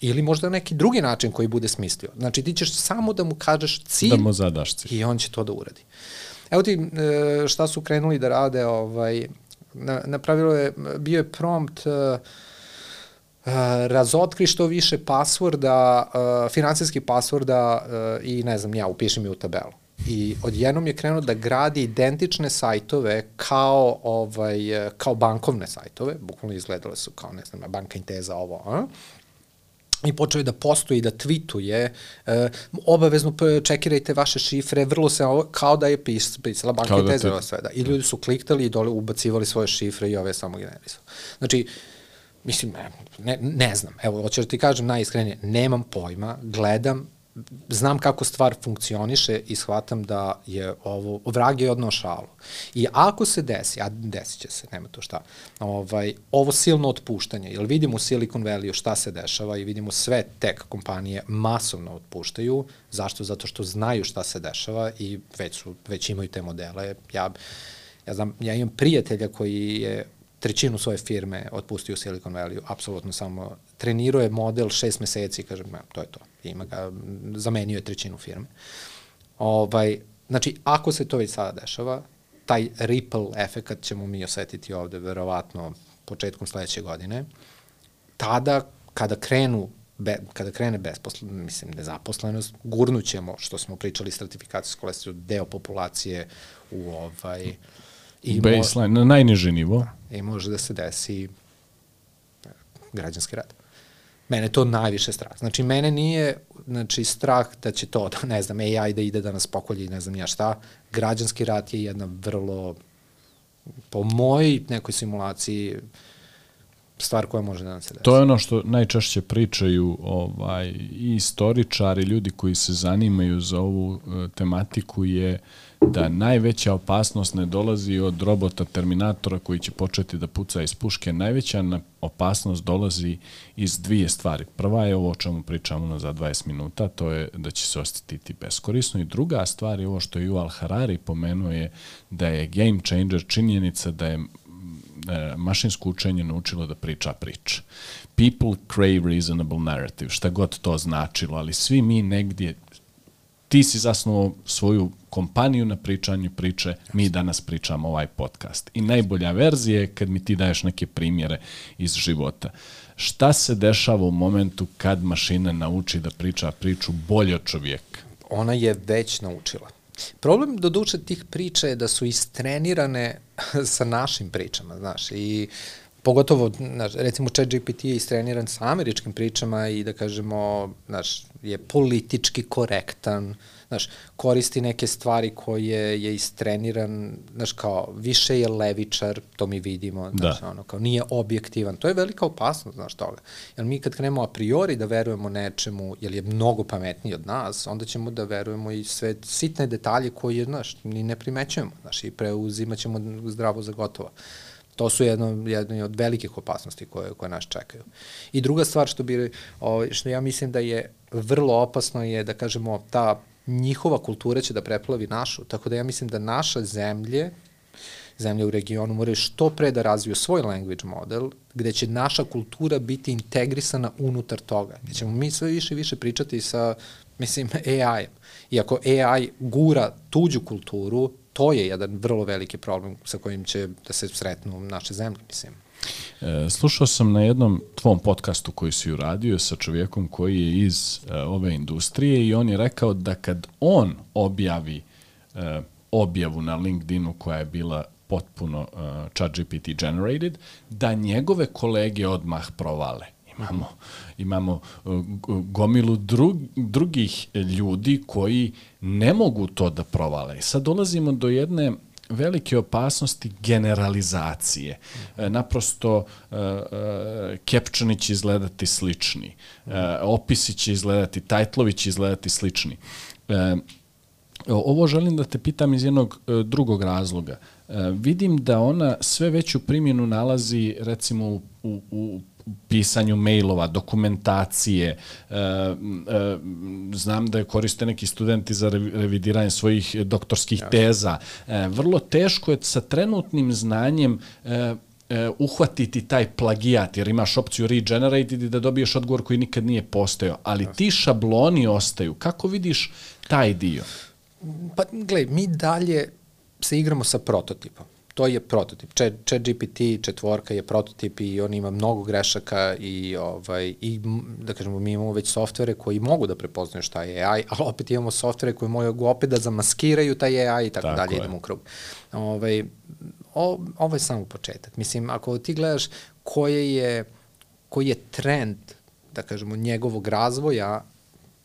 ili možda neki drugi način koji bude smislio. Znači, ti ćeš samo da mu kažeš cilj da mu zadaš cilj. i on će to da uradi. Evo ti e, šta su krenuli da rade, ovaj, na, napravilo je, bio je prompt uh, razotkri što više pasvorda, uh, finansijskih pasvorda uh, i ne znam ja, upiši mi u tabelu. I odjednom je krenuo da gradi identične sajtove kao, ovaj, kao bankovne sajtove, bukvalno izgledale su kao, ne znam, banka Inteza ovo, a? i počeo je da postoji, da tweetuje, e, obavezno čekirajte vaše šifre, vrlo se ovo, kao da je pis, pisala banka i tezela sve. Da. I ljudi su kliktali i dole ubacivali svoje šifre i ove samo generisali. Znači, mislim, ne, ne znam, evo, hoću da ti kažem najiskrenije, nemam pojma, gledam, znam kako stvar funkcioniše i shvatam da je ovo, vrag je odnao šalu. I ako se desi, a desit će se, nema to šta, ovaj, ovo silno otpuštanje, jer vidimo u Silicon Valley šta se dešava i vidimo sve tech kompanije masovno otpuštaju, zašto? Zato što znaju šta se dešava i već, su, već imaju te modele. Ja, ja, znam, ja imam prijatelja koji je trećinu svoje firme otpustio u Silicon Valley, apsolutno samo trenirao je model šest meseci kažem, ja, to je to, ima ga, zamenio je trećinu firme. Ovaj, znači, ako se to već sada dešava, taj ripple efekat ćemo mi osetiti ovde, verovatno, početkom sledeće godine, tada, kada krenu be, kada krene besposlen, mislim, nezaposlenost, gurnućemo, što smo pričali, stratifikacijsko lestiju, deo populacije u ovaj, I Baseline, na najniži nivo. Da, I može da se desi e, građanski rad. Mene to najviše strah. Znači, mene nije znači, strah da će to, da, ne znam, AI da ide da nas pokolji, ne znam ja šta. Građanski rad je jedna vrlo, po mojoj nekoj simulaciji, stvar koja može da nam se desi. To je ono što najčešće pričaju ovaj, i istoričari, ljudi koji se zanimaju za ovu uh, tematiku je da najveća opasnost ne dolazi od robota Terminatora koji će početi da puca iz puške. Najveća opasnost dolazi iz dvije stvari. Prva je ovo o čemu pričamo na za 20 minuta, to je da će se osjetiti beskorisno i druga stvar je ovo što je Yuval Harari pomenuo je da je game changer činjenica da je e, mašinsko učenje naučilo da priča priče. People crave reasonable narrative, šta god to značilo, ali svi mi negdje ti si zasnovao svoju kompaniju na pričanju priče, mi danas pričamo ovaj podcast. I najbolja verzija je kad mi ti daješ neke primjere iz života. Šta se dešava u momentu kad mašina nauči da priča priču bolje od čovjeka? Ona je već naučila. Problem do duše tih priča je da su istrenirane sa našim pričama, znaš, i pogotovo, znaš, recimo chat GPT je istreniran sa američkim pričama i da kažemo, znaš, je politički korektan, znaš, koristi neke stvari koje je istreniran, znaš, kao, više je levičar, to mi vidimo, da. znaš, ono, kao, nije objektivan, to je velika opasnost, znaš, toga. Jer mi kad krenemo a priori da verujemo nečemu, jer je mnogo pametniji od nas, onda ćemo da verujemo i sve sitne detalje koje, znaš, ni ne primećujemo, znaš, i preuzimat ćemo zdravo za gotovo. To su jedno, jedno od velikih opasnosti koje, koje nas čekaju. I druga stvar što, bi, ovaj, što ja mislim da je vrlo opasno je da kažemo ta njihova kultura će da preplavi našu, tako da ja mislim da naša zemlje, zemlje u regionu moraju što pre da razviju svoj language model, gde će naša kultura biti integrisana unutar toga. Gde ćemo mi sve više i više pričati sa, mislim, AI-em. I ako AI gura tuđu kulturu, to je jedan vrlo veliki problem sa kojim će da se sretnu naše zemlje, mislim. E, slušao sam na jednom tvom podcastu koji si uradio sa čovjekom koji je iz e, ove industrije i on je rekao da kad on objavi e, objavu na LinkedInu koja je bila potpuno uh, ChatGPT generated, da njegove kolege odmah provale. Imamo, imamo uh, gomilu drug, drugih ljudi koji ne mogu to da provale. Sad dolazimo do jedne velike opasnosti generalizacije. E, naprosto e, e, Kepčani će izgledati slični, e, opisi će izgledati, tajtlovi će izgledati slični. E, ovo želim da te pitam iz jednog e, drugog razloga. E, vidim da ona sve veću primjenu nalazi recimo u, u pisanju mailova, dokumentacije. E, e, znam da je koriste neki studenti za revidiranje svojih doktorskih teza. E, vrlo teško je sa trenutnim znanjem e, e, uhvatiti taj plagijat, jer imaš opciju regenerated i da dobiješ odgovor koji nikad nije postojao. Ali ti šabloni ostaju. Kako vidiš taj dio? Pa, gledaj, mi dalje se igramo sa prototipom to je prototip. Chat GPT četvorka je prototip i on ima mnogo grešaka i, ovaj, i da kažemo, mi imamo već softvere koji mogu da prepoznaju šta je AI, ali opet imamo softvere koji mogu opet da zamaskiraju taj AI i tako, tako dalje, je. idemo u krug. Ovaj, o, ovo je samo početak. Mislim, ako ti gledaš koje je, koji je trend, da kažemo, njegovog razvoja,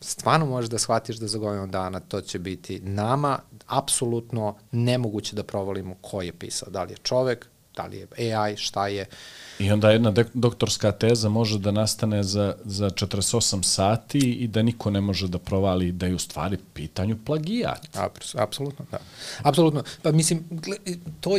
stvarno možeš da shvatiš da za godinu dana to će biti nama apsolutno nemoguće da provalimo ko je pisao. Da li je čovek, da li je AI, šta je. I onda jedna doktorska teza može da nastane za, za 48 sati i da niko ne može da provali da je u stvari pitanju plagijat. Apsolutno, da. Apsolutno. Pa mislim, to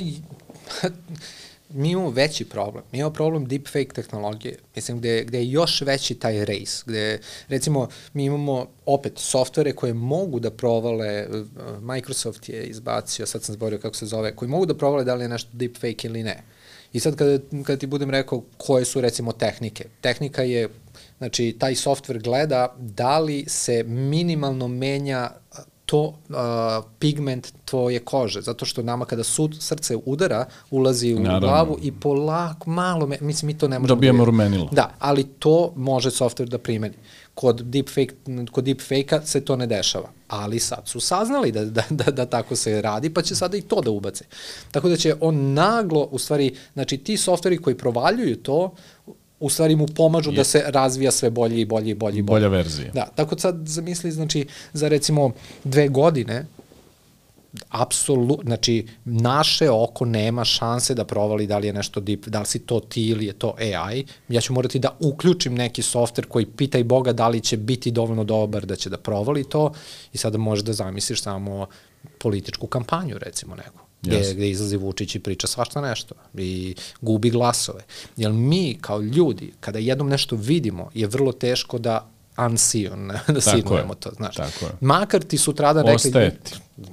mi imamo veći problem. Mi imamo problem deepfake tehnologije, mislim, gde, gde je još veći taj race, gde, recimo, mi imamo opet softvere koje mogu da provale, uh, Microsoft je izbacio, sad sam zborio kako se zove, koji mogu da provale da li je nešto deepfake ili ne. I sad kada, kada ti budem rekao koje su recimo tehnike, tehnika je, znači taj softver gleda da li se minimalno menja to uh, pigment tvoje kože, zato što nama kada sud, srce udara, ulazi u Naravno. glavu i polako, malo, me, mislim, mi to ne možemo... Dobijemo da rumenilo. Da, ali to može software da primeni. Kod deepfake, kod deepfake-a se to ne dešava, ali sad su saznali da, da, da, da tako se radi, pa će sada i to da ubace. Tako da će on naglo, u stvari, znači ti softveri koji provaljuju to, u stvari mu pomažu je. da se razvija sve bolje i bolje i bolje i bolje. Bolja verzija. Da, tako sad zamisli, znači, za recimo dve godine, apsolutno, znači, naše oko nema šanse da provali da li je nešto deep, da li si to ti ili je to AI. Ja ću morati da uključim neki softver koji pita i Boga da li će biti dovoljno dobar da će da provali to i sada možeš da zamisliš samo političku kampanju, recimo, neku gde, yes. gde izlazi Vučić i priča svašta nešto i gubi glasove. Jer mi kao ljudi, kada jednom nešto vidimo, je vrlo teško da unseen, da sinujemo to, znaš. Tako je. Makar ti sutradan rekli, Ostaje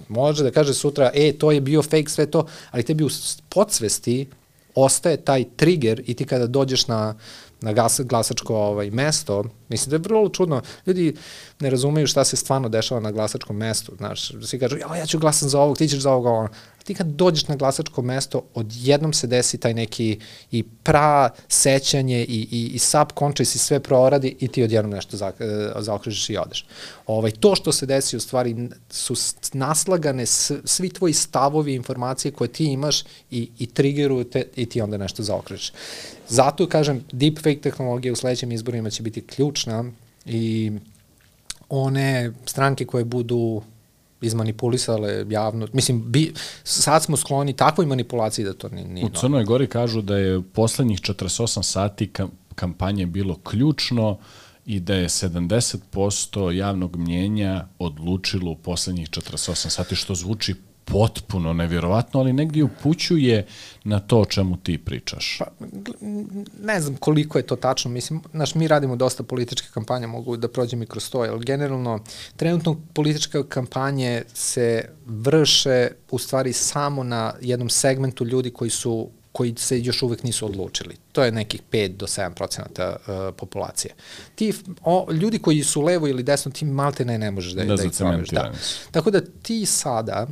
može da kaže sutra, e, to je bio fake, sve to, ali tebi u podsvesti ostaje taj trigger i ti kada dođeš na, na gas, glasačko ovaj, mesto, mislim da je vrlo čudno, ljudi ne razumeju šta se stvarno dešava na glasačkom mestu, znaš, svi kažu, ja, ja ću glasam za ovog, ti ćeš za ovog, ono ti kad dođeš na glasačko mesto, odjednom se desi taj neki i pra sećanje i, i, i subconscious i sve proradi i ti odjednom nešto za, e, zaokružiš i odeš. Ovaj, to što se desi u stvari su naslagane svi tvoji stavovi, informacije koje ti imaš i, i triggeruju te i ti onda nešto zaokružiš. Zato kažem, deepfake tehnologija u sledećim izborima će biti ključna i one stranke koje budu izmanipulisale javno. Mislim, bi, sad smo skloni takvoj manipulaciji da to nije... nije U Crnoj Gori kažu da je poslednjih 48 sati kampanje bilo ključno i da je 70% javnog mnjenja odlučilo u poslednjih 48 sati, što zvuči potpuno nevjerovatno, ali negdje upućuje na to o čemu ti pričaš. Pa, ne znam koliko je to tačno, mislim, znaš, mi radimo dosta političke kampanje, mogu da prođem i kroz to, ali generalno, trenutno političke kampanje se vrše u stvari samo na jednom segmentu ljudi koji su koji se još uvek nisu odlučili. To je nekih 5 do 7 procenata uh, populacije. Ti o, ljudi koji su levo ili desno, ti malte ne, ne možeš da, da, da ih probaš. Da. Tako da ti sada,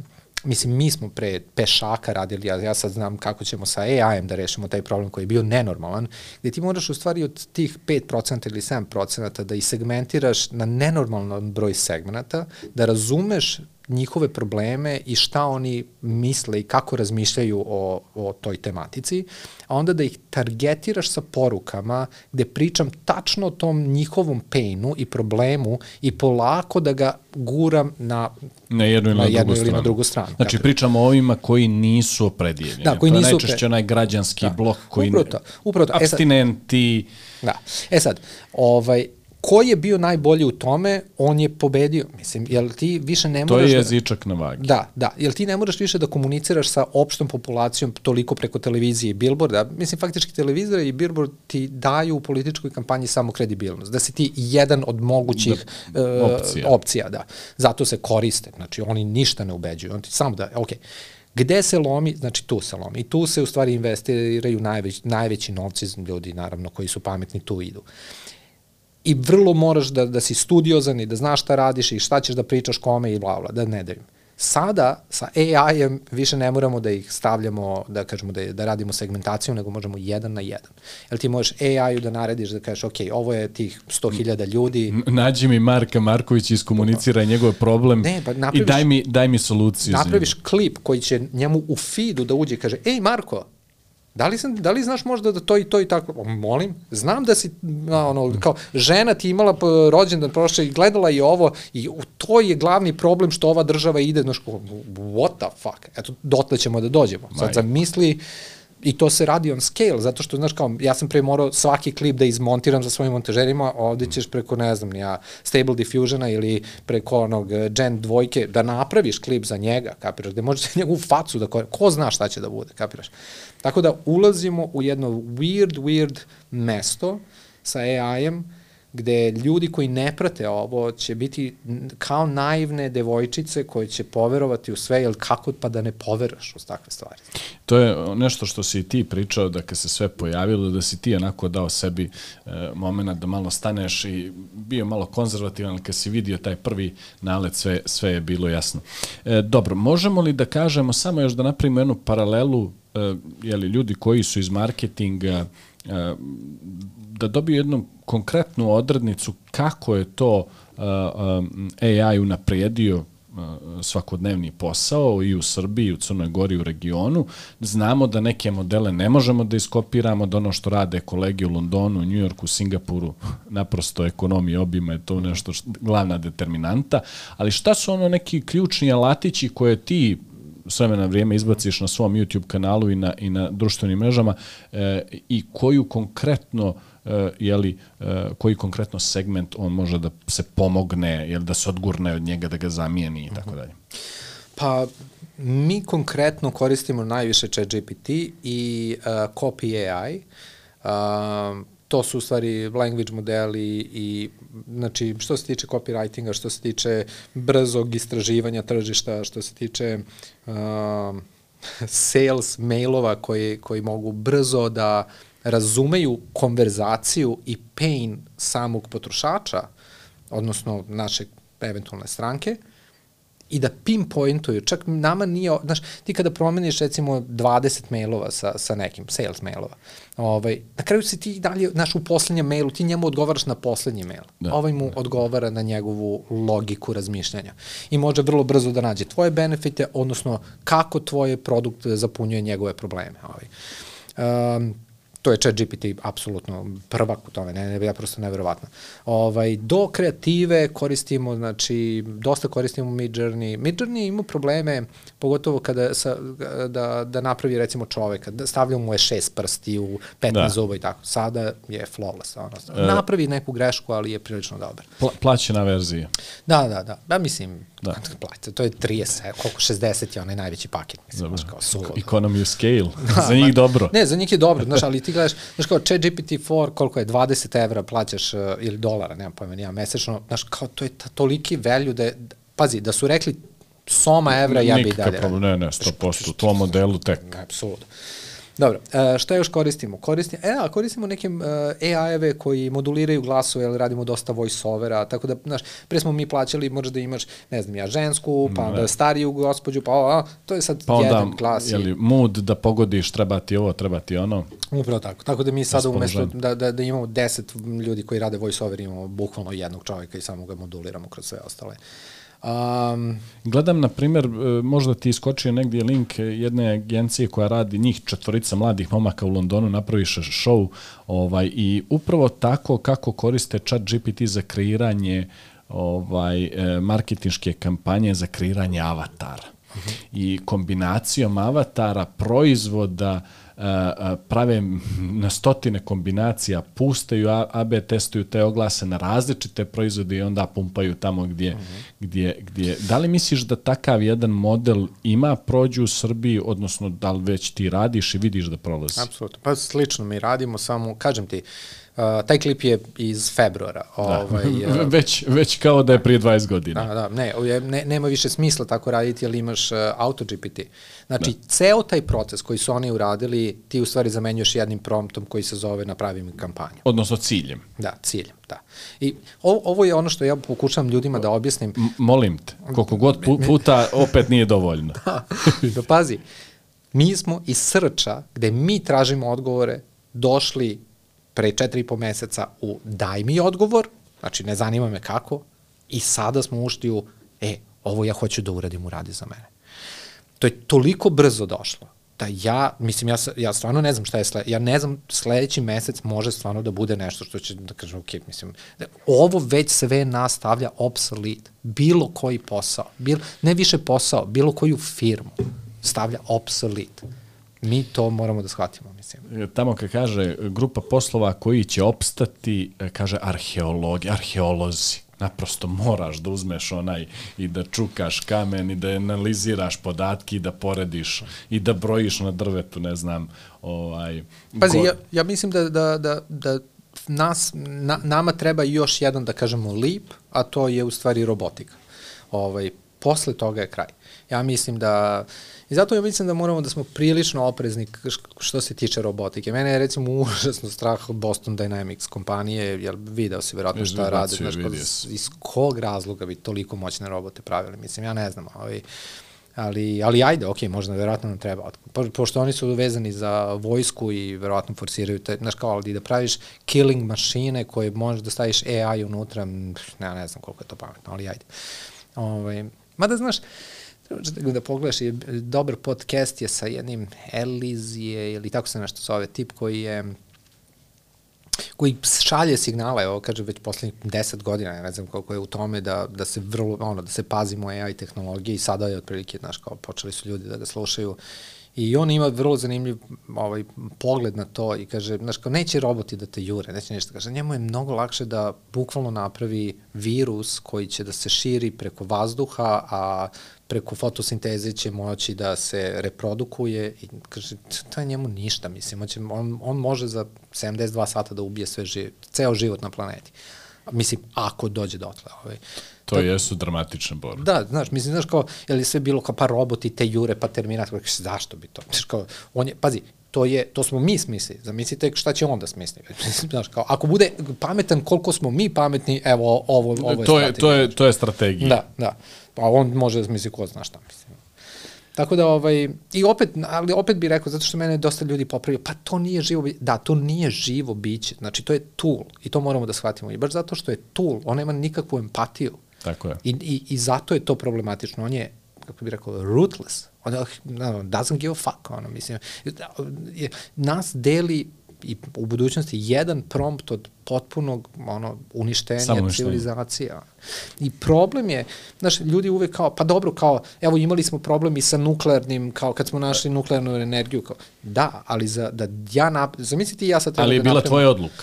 mislim, mi smo pre pešaka radili, ja, ja sad znam kako ćemo sa AI-em da rešimo taj problem koji je bio nenormalan, gde ti moraš u stvari od tih 5% ili 7% da i segmentiraš na nenormalan broj segmenta, da razumeš njihove probleme i šta oni misle i kako razmišljaju o, o toj tematici, a onda da ih targetiraš sa porukama gde pričam tačno o tom njihovom painu i problemu i polako da ga guram na, na jednu ili na, na, jednu drugu, ili stranu. na drugu stranu. Znači pričamo o ovima koji nisu opredijeljeni. Da, koji to nisu je najčešće onaj građanski da. blok koji... Upravo to, upravo to. Abstinenti. E sad, da. E sad, ovaj, ko je bio najbolji u tome, on je pobedio. Mislim, jel ti više ne moraš... To je da- jezičak na vagi. Da, da. Jel ti ne moraš više da komuniciraš sa opštom populacijom toliko preko televizije i billboarda? Mislim, faktički televizor i billboard ti daju u političkoj kampanji samo kredibilnost. Da si ti jedan od mogućih da, uh, opcija. opcija. da. Zato se koriste. Znači, oni ništa ne ubeđuju. Oni ti samo da, okej. Okay. Gde se lomi? Znači tu se lomi. I tu se u stvari investiraju najveć, najveći novci ljudi, naravno, koji su pametni, tu idu. Uh, i vrlo moraš da, da si studiozan i da znaš šta radiš i šta ćeš da pričaš kome i bla bla, da ne dajem. Sada sa AI-em više ne moramo da ih stavljamo, da kažemo da, da radimo segmentaciju, nego možemo jedan na jedan. Jel ti možeš AI-u da narediš da kažeš, ok, ovo je tih 100.000 ljudi. Nađi mi Marka Marković, iskomunicira njegov problem ne, pa napraviš, i daj mi, daj mi soluciju. Napraviš klip koji će njemu u feedu da uđe i kaže, ej Marko, Da li, sam, da li znaš možda da to i to i tako? Molim, znam da si, ono, kao, žena ti imala rođendan prošle i gledala i ovo i to je glavni problem što ova država ide, znaš, what the fuck? Eto, dotle ćemo da dođemo. Sad zamisli, I to se radi on scale, zato što, znaš, kao, ja sam pre morao svaki klip da izmontiram sa svojim montažerima, ovde ćeš preko, ne znam, ja, Stable Diffusiona ili preko onog Gen dvojke da napraviš klip za njega, kapiraš, gde možeš njegovu facu da kore, ko zna šta će da bude, kapiraš. Tako da ulazimo u jedno weird, weird mesto sa AI-em, gde ljudi koji ne prate ovo će biti kao naivne devojčice koje će poverovati u sve, jer kako pa da ne poveraš u takve stvari. To je nešto što si ti pričao da kad se sve pojavilo, da si ti onako dao sebi e, moment da malo staneš i bio malo konzervativan, ali kad si vidio taj prvi nalet, sve, sve je bilo jasno. E, dobro, možemo li da kažemo, samo još da napravimo jednu paralelu, e, jeli, ljudi koji su iz marketinga, da dobiju jednu konkretnu odrednicu kako je to uh, um, AI unaprijedio svakodnevni posao i u Srbiji, i u Crnoj Gori, u regionu. Znamo da neke modele ne možemo da iskopiramo, da ono što rade kolege u Londonu, Njujorku, Singapuru, naprosto ekonomija obima je to nešto što, glavna determinanta, ali šta su ono neki ključni alatići koje ti s vremena na vrijeme izbaciš na svom YouTube kanalu i na, i na društvenim mrežama e, i koju konkretno uh, jeli, uh, koji konkretno segment on može da se pomogne, jel, da se odgurne od njega, da ga zamijeni i tako dalje? Pa, mi konkretno koristimo najviše ChatGPT i uh, Copy AI. Uh, to su u stvari language modeli i znači što se tiče copywritinga, što se tiče brzog istraživanja tržišta, što se tiče uh, sales mailova koji, koji mogu brzo da razumeju konverzaciju i pain samog potrošača, odnosno naše eventualne stranke, i da pinpointuju, čak nama nije, znaš, ti kada promeniš recimo 20 mailova sa, sa nekim, sales mailova, ovaj, na kraju si ti dalje, znaš, u poslednjem mailu, ti njemu odgovaraš na poslednji mail. Da, ovaj mu da. odgovara na njegovu logiku razmišljanja. I može vrlo brzo da nađe tvoje benefite, odnosno kako tvoj produkt zapunjuje njegove probleme. Ovaj. Um, to je chat GPT apsolutno prvak u tome, ne, ne, ja prosto neverovatno. Ovaj, do kreative koristimo, znači, dosta koristimo Midjourney. Midjourney ima probleme, pogotovo kada sa, da, da napravi recimo čoveka, da stavljamo mu je šest prsti u 15 da. zuba i tako. Sada je flawless. Ono. E, napravi neku grešku, ali je prilično dobar. Pla, plaćena verzija. Da, da, da. Ja mislim, da. plaća, to je 30, koliko 60 je onaj najveći paket. Mislim, Dobro. kao suludo. Economy of scale. Da, za njih dobro. Ne, za njih je dobro, znaš, ali ti gledaš, znaš kao chat GPT-4, koliko je, 20 evra plaćaš, uh, ili dolara, nemam pojma, nijam mesečno, znaš, kao to je ta, toliki value da je, pazi, da su rekli soma evra, ja bi dalje. Problem, ne, ne, 100%, u tom modelu tek. Apsolutno. Dobro, uh, šta još koristimo? Koristimo, e, koristimo neke uh, AI-eve koji moduliraju glasove, ali radimo dosta voice-overa, tako da, znaš, pre smo mi plaćali, možeš da imaš, ne znam, ja žensku, pa onda stariju gospođu, pa a, to je sad pa jedan onda, glas. Jeli, mood da pogodiš, treba ti ovo, treba ti ono. Upravo tako. Tako da mi sada umesto da, da, da imamo deset ljudi koji rade voice-over, imamo bukvalno jednog čovjeka i samo ga moduliramo kroz sve ostale. Um, Gledam, na primjer, e, možda ti iskočio negdje link jedne agencije koja radi njih četvorica mladih momaka u Londonu, napraviše show ovaj, i upravo tako kako koriste chat GPT za kreiranje ovaj, e, marketinške kampanje za kreiranje avatara. Uh -huh. I kombinacijom avatara, proizvoda, prave na stotine kombinacija, pustaju, AB testuju te oglase na različite proizvode i onda pumpaju tamo gdje, uh -huh. gdje, gdje. Da li misliš da takav jedan model ima prođu u Srbiji, odnosno da li već ti radiš i vidiš da prolazi? Apsolutno. Pa slično mi radimo, samo, kažem ti, Uh, taj klip je iz februara. Da. Ovaj, uh, već, već kao da je prije 20 godina. Da, da, ne, ne, nema više smisla tako raditi, ali imaš uh, AutoGPT. Znači, da. ceo taj proces koji su oni uradili, ti u stvari zamenjuješ jednim promptom koji se zove napravim kampanju. Odnosno ciljem. Da, ciljem, da. I ovo, ovo je ono što ja pokušavam ljudima da objasnim. M molim te, koliko god puta opet nije dovoljno. da, da pazi, mi smo iz srča, gde mi tražimo odgovore, došli pre četiri i po meseca u daj mi odgovor, znači ne zanima me kako, i sada smo ušli u, e, ovo ja hoću da uradim, uradi za mene. To je toliko brzo došlo da ja, mislim, ja, ja stvarno ne znam šta je sledeći, ja ne znam, sledeći mesec može stvarno da bude nešto što će, da kažem, ok, mislim, da ovo već sve nastavlja obsolit, bilo koji posao, bil, ne više posao, bilo koju firmu stavlja obsolit. Mi to moramo da shvatimo, mislim. Tamo kad kaže grupa poslova koji će opstati, e, kaže arheologi, arheolozi. Naprosto moraš da uzmeš onaj i da čukaš kamen i da analiziraš podatke i da porediš i da brojiš na drvetu, ne znam, ovaj... Pazi, ja, ja mislim da, da, da, da nas, na, nama treba još jedan, da kažemo, lip, a to je u stvari robotika. Ovaj, posle toga je kraj. Ja mislim da uh, I zato ja mislim da moramo da smo prilično oprezni što se tiče robotike. Mene je recimo užasno strah od Boston Dynamics kompanije, jer video si verovatno šta rade, znaš, kod, iz kog razloga bi toliko moćne robote pravili. Mislim, ja ne znam, ali, ali, ali ajde, ok, možda verovatno nam treba. Po, pošto oni su vezani za vojsku i verovatno forsiraju, te, znaš kao, ali da praviš killing mašine koje možeš da staviš AI unutra, ne, ne znam koliko je to pametno, ali ajde. Ovaj, mada, znaš, Treba da pogledaš, je, dobar podcast je sa jednim Elizije ili tako se nešto zove, tip koji je koji šalje signale, evo kaže već poslednjih 10 godina, ja ne znam koliko je u tome da, da se vrlo, ono, da se pazimo AI tehnologije i sada je otprilike, znaš, kao počeli su ljudi da ga slušaju I on ima vrlo zanimljiv ovaj, pogled na to i kaže, znaš, kao neće roboti da te jure, neće ništa. Kaže, njemu je mnogo lakše da bukvalno napravi virus koji će da se širi preko vazduha, a preko fotosinteze će moći da se reprodukuje i kaže, to je njemu ništa, mislim, on, on može za 72 sata da ubije sve živ, ceo život na planeti. Mislim, ako dođe dotle. Ovaj. To to jesu dramatične borbe. Da, znaš, mislim, znaš kao, je li sve bilo kao pa roboti, te jure, pa terminator, zašto bi to? Znaš kao, on je, pazi, to je, to smo mi smisli, zamislite šta će onda smisli. Znaš, kao, ako bude pametan koliko smo mi pametni, evo, ovo, ovo je to je, to je, to je strategija. Da, da. Pa on može da smisli ko zna šta mislim. Tako da, ovaj, i opet, ali opet bih rekao, zato što mene dosta ljudi popravio, pa to nije živo biće. Da, to nije živo biće. Znači, to je tool i to moramo da shvatimo. I baš zato što je tool, on nema nikakvu empatiju. Tako je. I, i, i zato je to problematično. On je, kako bih rekao, ruthless. On doesn't give a fuck, ono, mislim. Nas deli i u budućnosti jedan prompt od potpunog ono, uništenja civilizacija. I problem je, znaš, ljudi uvek kao, pa dobro, kao, evo imali smo problem i sa nuklearnim, kao kad smo našli nuklearnu energiju, kao, da, ali za, da ja, nap, zamislite ja sad treba Ali je da bila napravim, tvoja odluka.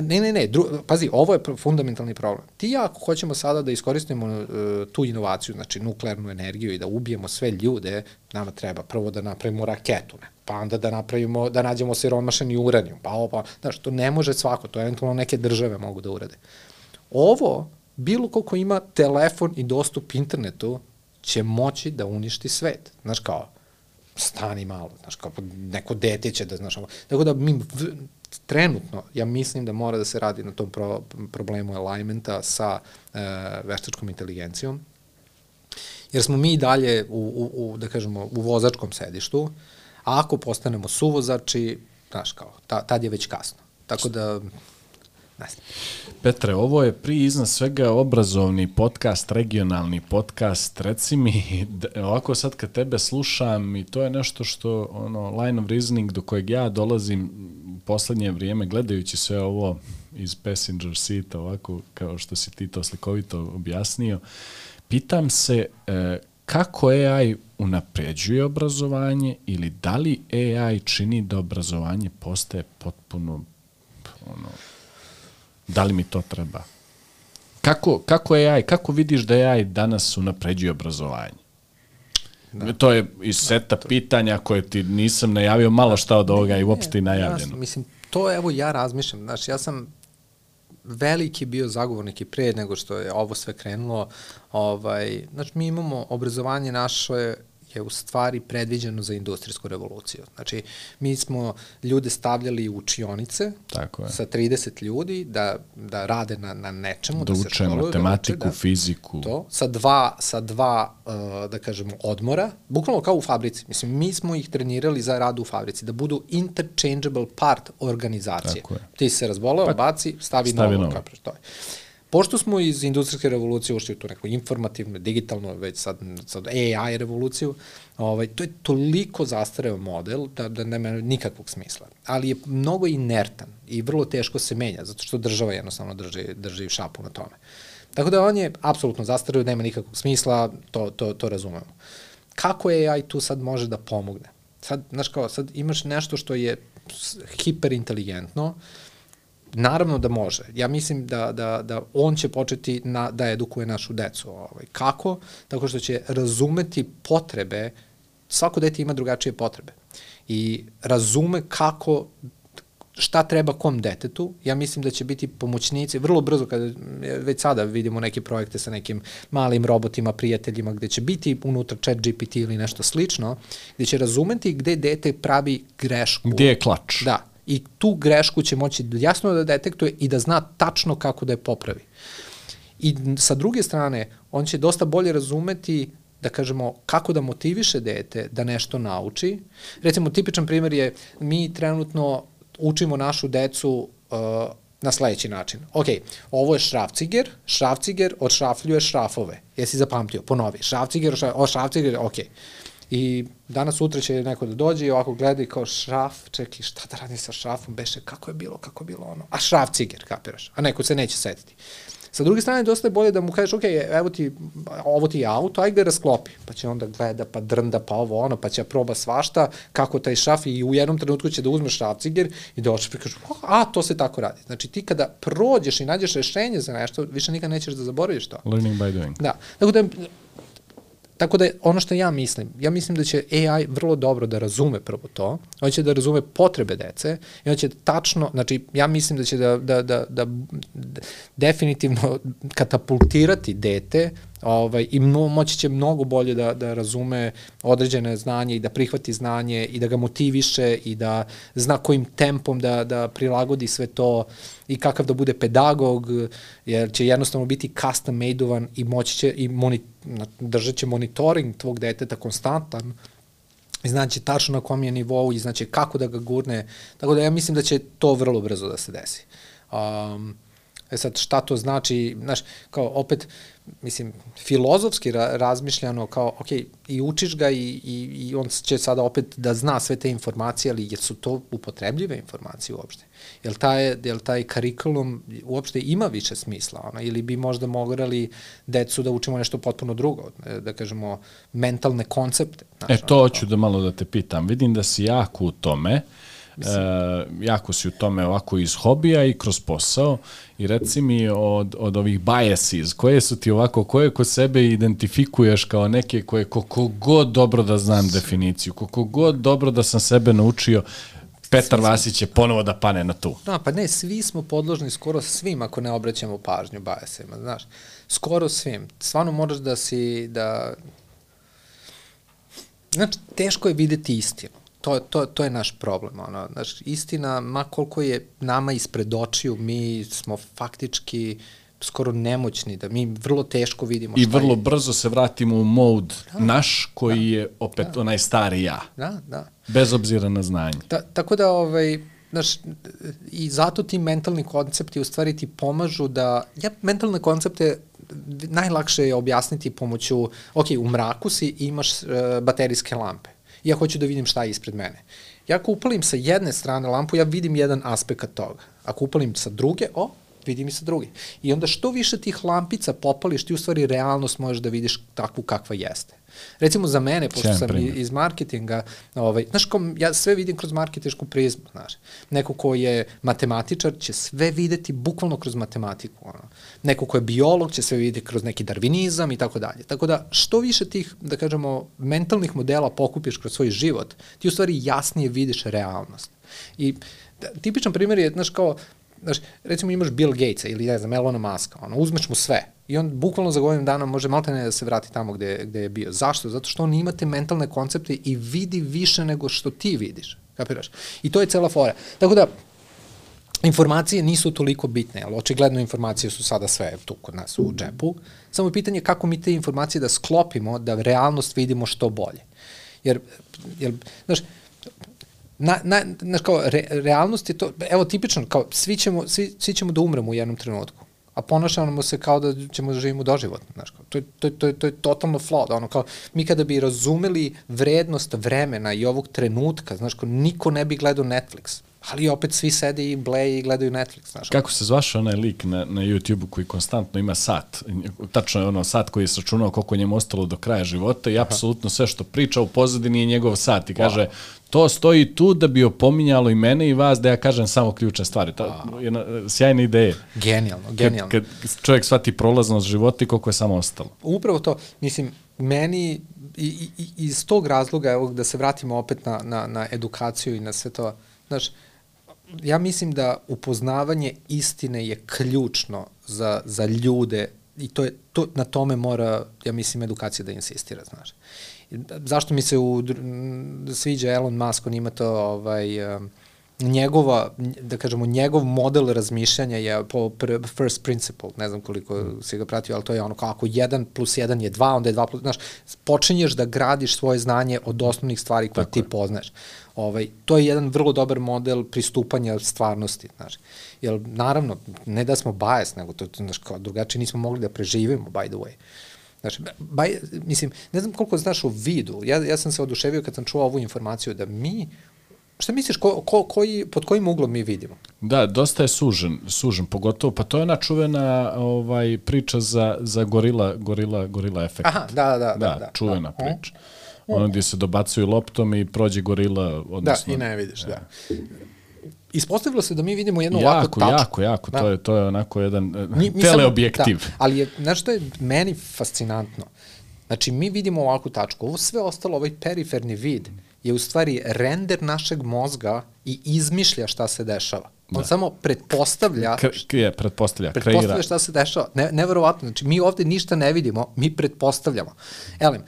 Ne, ne, ne, dru, pazi, ovo je fundamentalni problem. Ti ja, ako hoćemo sada da iskoristimo uh, tu inovaciju, znači nuklearnu energiju i da ubijemo sve ljude, nama treba prvo da napravimo raketu, ne? Pa onda da napravimo, da nađemo siromašeni uranijum, pa ovo, pa, znaš, to ne može svako, to eventualno neke države mogu da urade. Ovo, bilo koliko ima telefon i dostup internetu, će moći da uništi svet. Znaš, kao, stani malo, znaš, kao neko dete će da, znaš, tako da mi trenutno, ja mislim da mora da se radi na tom pro, problemu alignmenta sa e, veštačkom inteligencijom, jer smo mi dalje u, u, u, da kažemo, u vozačkom sedištu, a ako postanemo suvozači, znaš kao, ta, tad je već kasno. Tako da. Petre, ovo je prije iznad svega obrazovni podcast, regionalni podcast. Reci mi, ovako sad kad tebe slušam i to je nešto što, ono, line of reasoning do kojeg ja dolazim u poslednje vrijeme, gledajući sve ovo iz passenger seat, ovako kao što si ti to slikovito objasnio, pitam se e, kako AI unapređuje obrazovanje ili da li AI čini da obrazovanje postaje potpuno ono, da li mi to treba? Kako, kako AI, kako vidiš da AI danas unapređuje obrazovanje? Da. To je iz seta da, pitanja koje ti nisam najavio malo šta od ovoga i uopšte i najavljeno. Jasno, mislim, to evo ja razmišljam. Znaš, ja sam veliki bio zagovornik i prije nego što je ovo sve krenulo. Ovaj, znači, mi imamo obrazovanje naše je u stvari predviđeno za industrijsku revoluciju. Znači, mi smo ljude stavljali u učionice Tako je. sa 30 ljudi da, da rade na, na nečemu, da, da, se uče školuju, matematiku, da uče, da, fiziku. To, sa dva, sa dva uh, da kažemo, odmora, bukvalno kao u fabrici. Mislim, mi smo ih trenirali za rad u fabrici, da budu interchangeable part organizacije. Ti se razbolao, pa, baci, stavi, stavi novo. novo. Kapraš, to je. Pošto smo iz industrijske revolucije ušli u tu neku informativnu, digitalnu, već sad, sad AI revoluciju, ovaj, to je toliko zastareo model da, da nema nikakvog smisla. Ali je mnogo inertan i vrlo teško se menja, zato što država jednostavno drži, drži šapu na tome. Tako da on je apsolutno zastareo, nema nikakvog smisla, to, to, to razumemo. Kako AI tu sad može da pomogne? Sad, znaš kao, sad imaš nešto što je hiperinteligentno, Naravno da može. Ja mislim da, da, da on će početi na, da edukuje našu decu. Ovaj. Kako? Tako što će razumeti potrebe, svako dete ima drugačije potrebe. I razume kako šta treba kom detetu, ja mislim da će biti pomoćnici, vrlo brzo, kada već sada vidimo neke projekte sa nekim malim robotima, prijateljima, gde će biti unutra chat GPT ili nešto slično, gde će razumeti gde dete pravi grešku. Gde je klač? Da, i tu grešku će moći jasno da detektuje i da zna tačno kako da je popravi. I sa druge strane, on će dosta bolje razumeti da kažemo kako da motiviše dete da nešto nauči. Recimo, tipičan primjer je mi trenutno učimo našu decu uh, na sledeći način. Ok, ovo je šrafciger, šrafciger odšrafljuje šrafove. Jesi zapamtio? Ponovi. Šrafciger, o šrafciger, ok. I danas sutra će neko da dođe i ovako gleda i kao šraf, čekaj, šta da radi sa šrafom, beše, kako je bilo, kako je bilo ono. A šraf ciger, kapiraš, a neko se neće setiti. Sa druge strane, dosta je bolje da mu kažeš, ok, evo ti, ovo ti je auto, ajde ga rasklopi. Pa će onda gleda, pa drnda, pa ovo ono, pa će proba svašta, kako taj šraf i u jednom trenutku će da uzme šrafciger i da očepi kaže, a, to se tako radi. Znači ti kada prođeš i nađeš rešenje za nešto, više nikad nećeš da zaboraviš to. Learning by doing. Da. Tako da Tako da ono što ja mislim, ja mislim da će AI vrlo dobro da razume prvo to, on će da razume potrebe dece i on će tačno, znači ja mislim da će da, da, da, da, da definitivno katapultirati dete ovaj, i mno, moći će mnogo bolje da, da razume određene znanje i da prihvati znanje i da ga motiviše i da zna kojim tempom da, da prilagodi sve to i kakav da bude pedagog, jer će jednostavno biti custom made-ovan i moći će i moni, držat će monitoring tvog deteta konstantan i znaće tačno na kom je nivou i znaće kako da ga gurne. Tako da ja mislim da će to vrlo brzo da se desi. Um, e sad, šta to znači, znaš, kao opet, mislim, filozofski ra razmišljano kao, ok, i učiš ga i, i, i on će sada opet da zna sve te informacije, ali su to upotrebljive informacije uopšte? Jel taj, jel taj kurikulum uopšte ima više smisla? Ono? Ili bi možda mogli decu da učimo nešto potpuno drugo, da kažemo, mentalne koncepte? Znaš, e, to ono, hoću da malo da te pitam. Vidim da si jako u tome, Mislim. E, jako si u tome ovako iz hobija i kroz posao i reci mi od, od ovih biases, koje su ti ovako, koje kod sebe identifikuješ kao neke koje koliko god dobro da znam definiciju, koliko god dobro da sam sebe naučio, Petar Vasić će ponovo da pane na tu. Da, pa ne, svi smo podložni skoro svim ako ne obraćamo pažnju biasima, znaš. Skoro svim. Stvarno moraš da si, da... Znači, teško je videti istinu to, to, to je naš problem. Ono. Znaš, istina, ma koliko je nama ispred očiju, mi smo faktički skoro nemoćni, da mi vrlo teško vidimo I vrlo je. brzo se vratimo u mod da, naš, koji da, je opet da. onaj stari ja. Da, da. Bez obzira na znanje. Ta, tako da, ovaj, znaš, i zato ti mentalni koncepti u stvari ti pomažu da, ja mentalne koncepte najlakše je objasniti pomoću, ok, u mraku si imaš uh, baterijske lampe. Ja hoću da vidim šta je ispred mene. Ja ako upalim sa jedne strane lampu, ja vidim jedan aspekt toga. Ako upalim sa druge, o, vidim i sa druge. I onda što više tih lampica popališ, ti u stvari realnost možeš da vidiš takvu kakva jeste. Recimo za mene, pošto sam primjer. iz marketinga, ovaj, znaš, kom, ja sve vidim kroz marketičku prizmu, znaš. Neko ko je matematičar će sve videti bukvalno kroz matematiku. Ono. Neko ko je biolog će sve videti kroz neki darvinizam i tako dalje. Tako da, što više tih, da kažemo, mentalnih modela pokupiš kroz svoj život, ti u stvari jasnije vidiš realnost. I tipičan primjer je, znaš, kao, znaš, recimo imaš Bill Gatesa ili ne znam, Elona Muska, ono, uzmeš mu sve i on bukvalno za godinu dana može malte ne da se vrati tamo gde, gde je bio. Zašto? Zato što on ima te mentalne koncepte i vidi više nego što ti vidiš. Kapiraš? I to je cela fora. Tako da, informacije nisu toliko bitne, ali očigledno informacije su sada sve tu kod nas u džepu. Samo je pitanje kako mi te informacije da sklopimo, da realnost vidimo što bolje. Jer, jer znaš, na, na, znaš, kao, re, realnost je to, evo tipično, kao, svi ćemo, svi, svi ćemo da umremo u jednom trenutku a ponašamo se kao da ćemo da živimo doživotno. Znaš, kao, to, je, to, je, to, je, to je totalno flawed. Ono, kao, mi kada bi razumeli vrednost vremena i ovog trenutka, znaš, kao, niko ne bi gledao Netflix ali opet svi sede i bleje i gledaju Netflix. Znaš. Kako se zvaše onaj lik na, na YouTube-u koji konstantno ima sat, tačno je ono sat koji je sačunao koliko njemu ostalo do kraja života i apsolutno sve što priča u pozadini je njegov sat i kaže to stoji tu da bi opominjalo i mene i vas da ja kažem samo ključne stvari. To je jedna sjajna ideja. Genijalno, genijalno. Kad, kad čovjek shvati prolaznost života i koliko je samo ostalo. Upravo to, mislim, meni i, i, iz tog razloga, evo da se vratimo opet na, na, na edukaciju i na sve to, znaš, ja mislim da upoznavanje istine je ključno za, za ljude i to je, to, na tome mora, ja mislim, edukacija da insistira, znaš. Zašto mi se u, sviđa Elon Musk, on ima to, ovaj, um, njegova, da kažemo, njegov model razmišljanja je po first principle, ne znam koliko si ga pratio, ali to je ono kao ako 1 plus 1 je 2, onda je 2 plus, znaš, počinješ da gradiš svoje znanje od osnovnih stvari koje Tako ti je. poznaješ. Ovaj, to je jedan vrlo dobar model pristupanja stvarnosti, znaš. Jer, naravno, ne da smo bias, nego to, znaš, kao drugačije nismo mogli da preživimo, by the way. Znaš, baj, mislim, ne znam koliko znaš o vidu. Ja, ja sam se oduševio kad sam čuo ovu informaciju da mi Šta misliš, ko, ko, koji, pod kojim uglom mi vidimo? Da, dosta je sužen, sužen pogotovo, pa to je ona čuvena ovaj, priča za, za gorila, gorila, gorila efekt. Aha, da, da, da. Da, da čuvena da. priča. Ono gdje se dobacuju loptom i prođe gorila, odnosno... Da, i ne vidiš, da. da. Ispostavilo se da mi vidimo jednu jako, ovako tačku. Jako, jako, da. to, je, to je onako jedan mi, mi teleobjektiv. Da, ali je, znaš što je meni fascinantno? Znači, mi vidimo ovakvu tačku. Ovo sve ostalo, ovaj periferni vid, je u stvari render našeg mozga i izmišlja šta se dešava. On da. samo pretpostavlja, K je, pretpostavlja, pretpostavlja kreira. šta se dešava. Ne, neverovatno, znači mi ovde ništa ne vidimo, mi pretpostavljamo. Elem,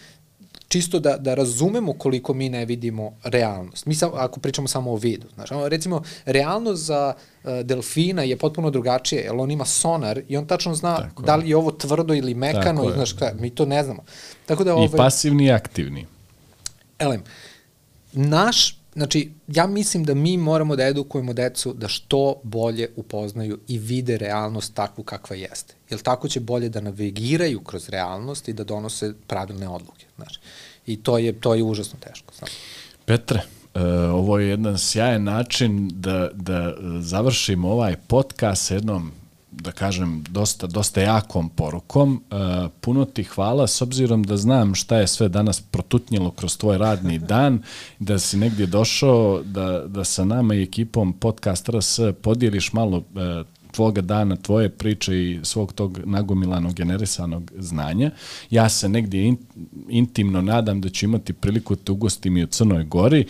čisto da, da razumemo koliko mi ne vidimo realnost. Mi sam, ako pričamo samo o vidu. Znači, recimo, realnost za uh, delfina je potpuno drugačije, jer on ima sonar i on tačno zna Tako da li je ovo tvrdo ili mekano, i, znaš, kada, mi to ne znamo. Tako da, ovaj, I pasivni i aktivni. Elem, naš Znači, ja mislim da mi moramo da edukujemo decu da što bolje upoznaju i vide realnost takvu kakva jeste. Jer tako će bolje da navigiraju kroz realnost i da donose pravilne odluke. Znači. I to je, to je užasno teško. Znači. Petre, uh, ovo je jedan sjajan način da, da završimo ovaj podcast jednom da kažem, dosta, dosta jakom porukom. Uh, puno ti hvala, s obzirom da znam šta je sve danas protutnjelo kroz tvoj radni dan, da si negdje došao, da, da sa nama i ekipom Podcast RS podijeliš malo uh, tvoga dana, tvoje priče i svog tog nagomilanog generisanog znanja. Ja se negdje in, intimno nadam da ću imati priliku da te ugostim i u Crnoj Gori e,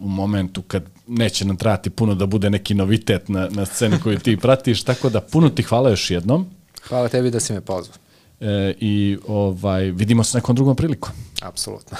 u momentu kad neće nam trati puno da bude neki novitet na, na sceni koju ti pratiš, tako da puno ti hvala još jednom. Hvala tebi da si me pozvao. E, I ovaj, vidimo se nekom drugom prilikom. Apsolutno.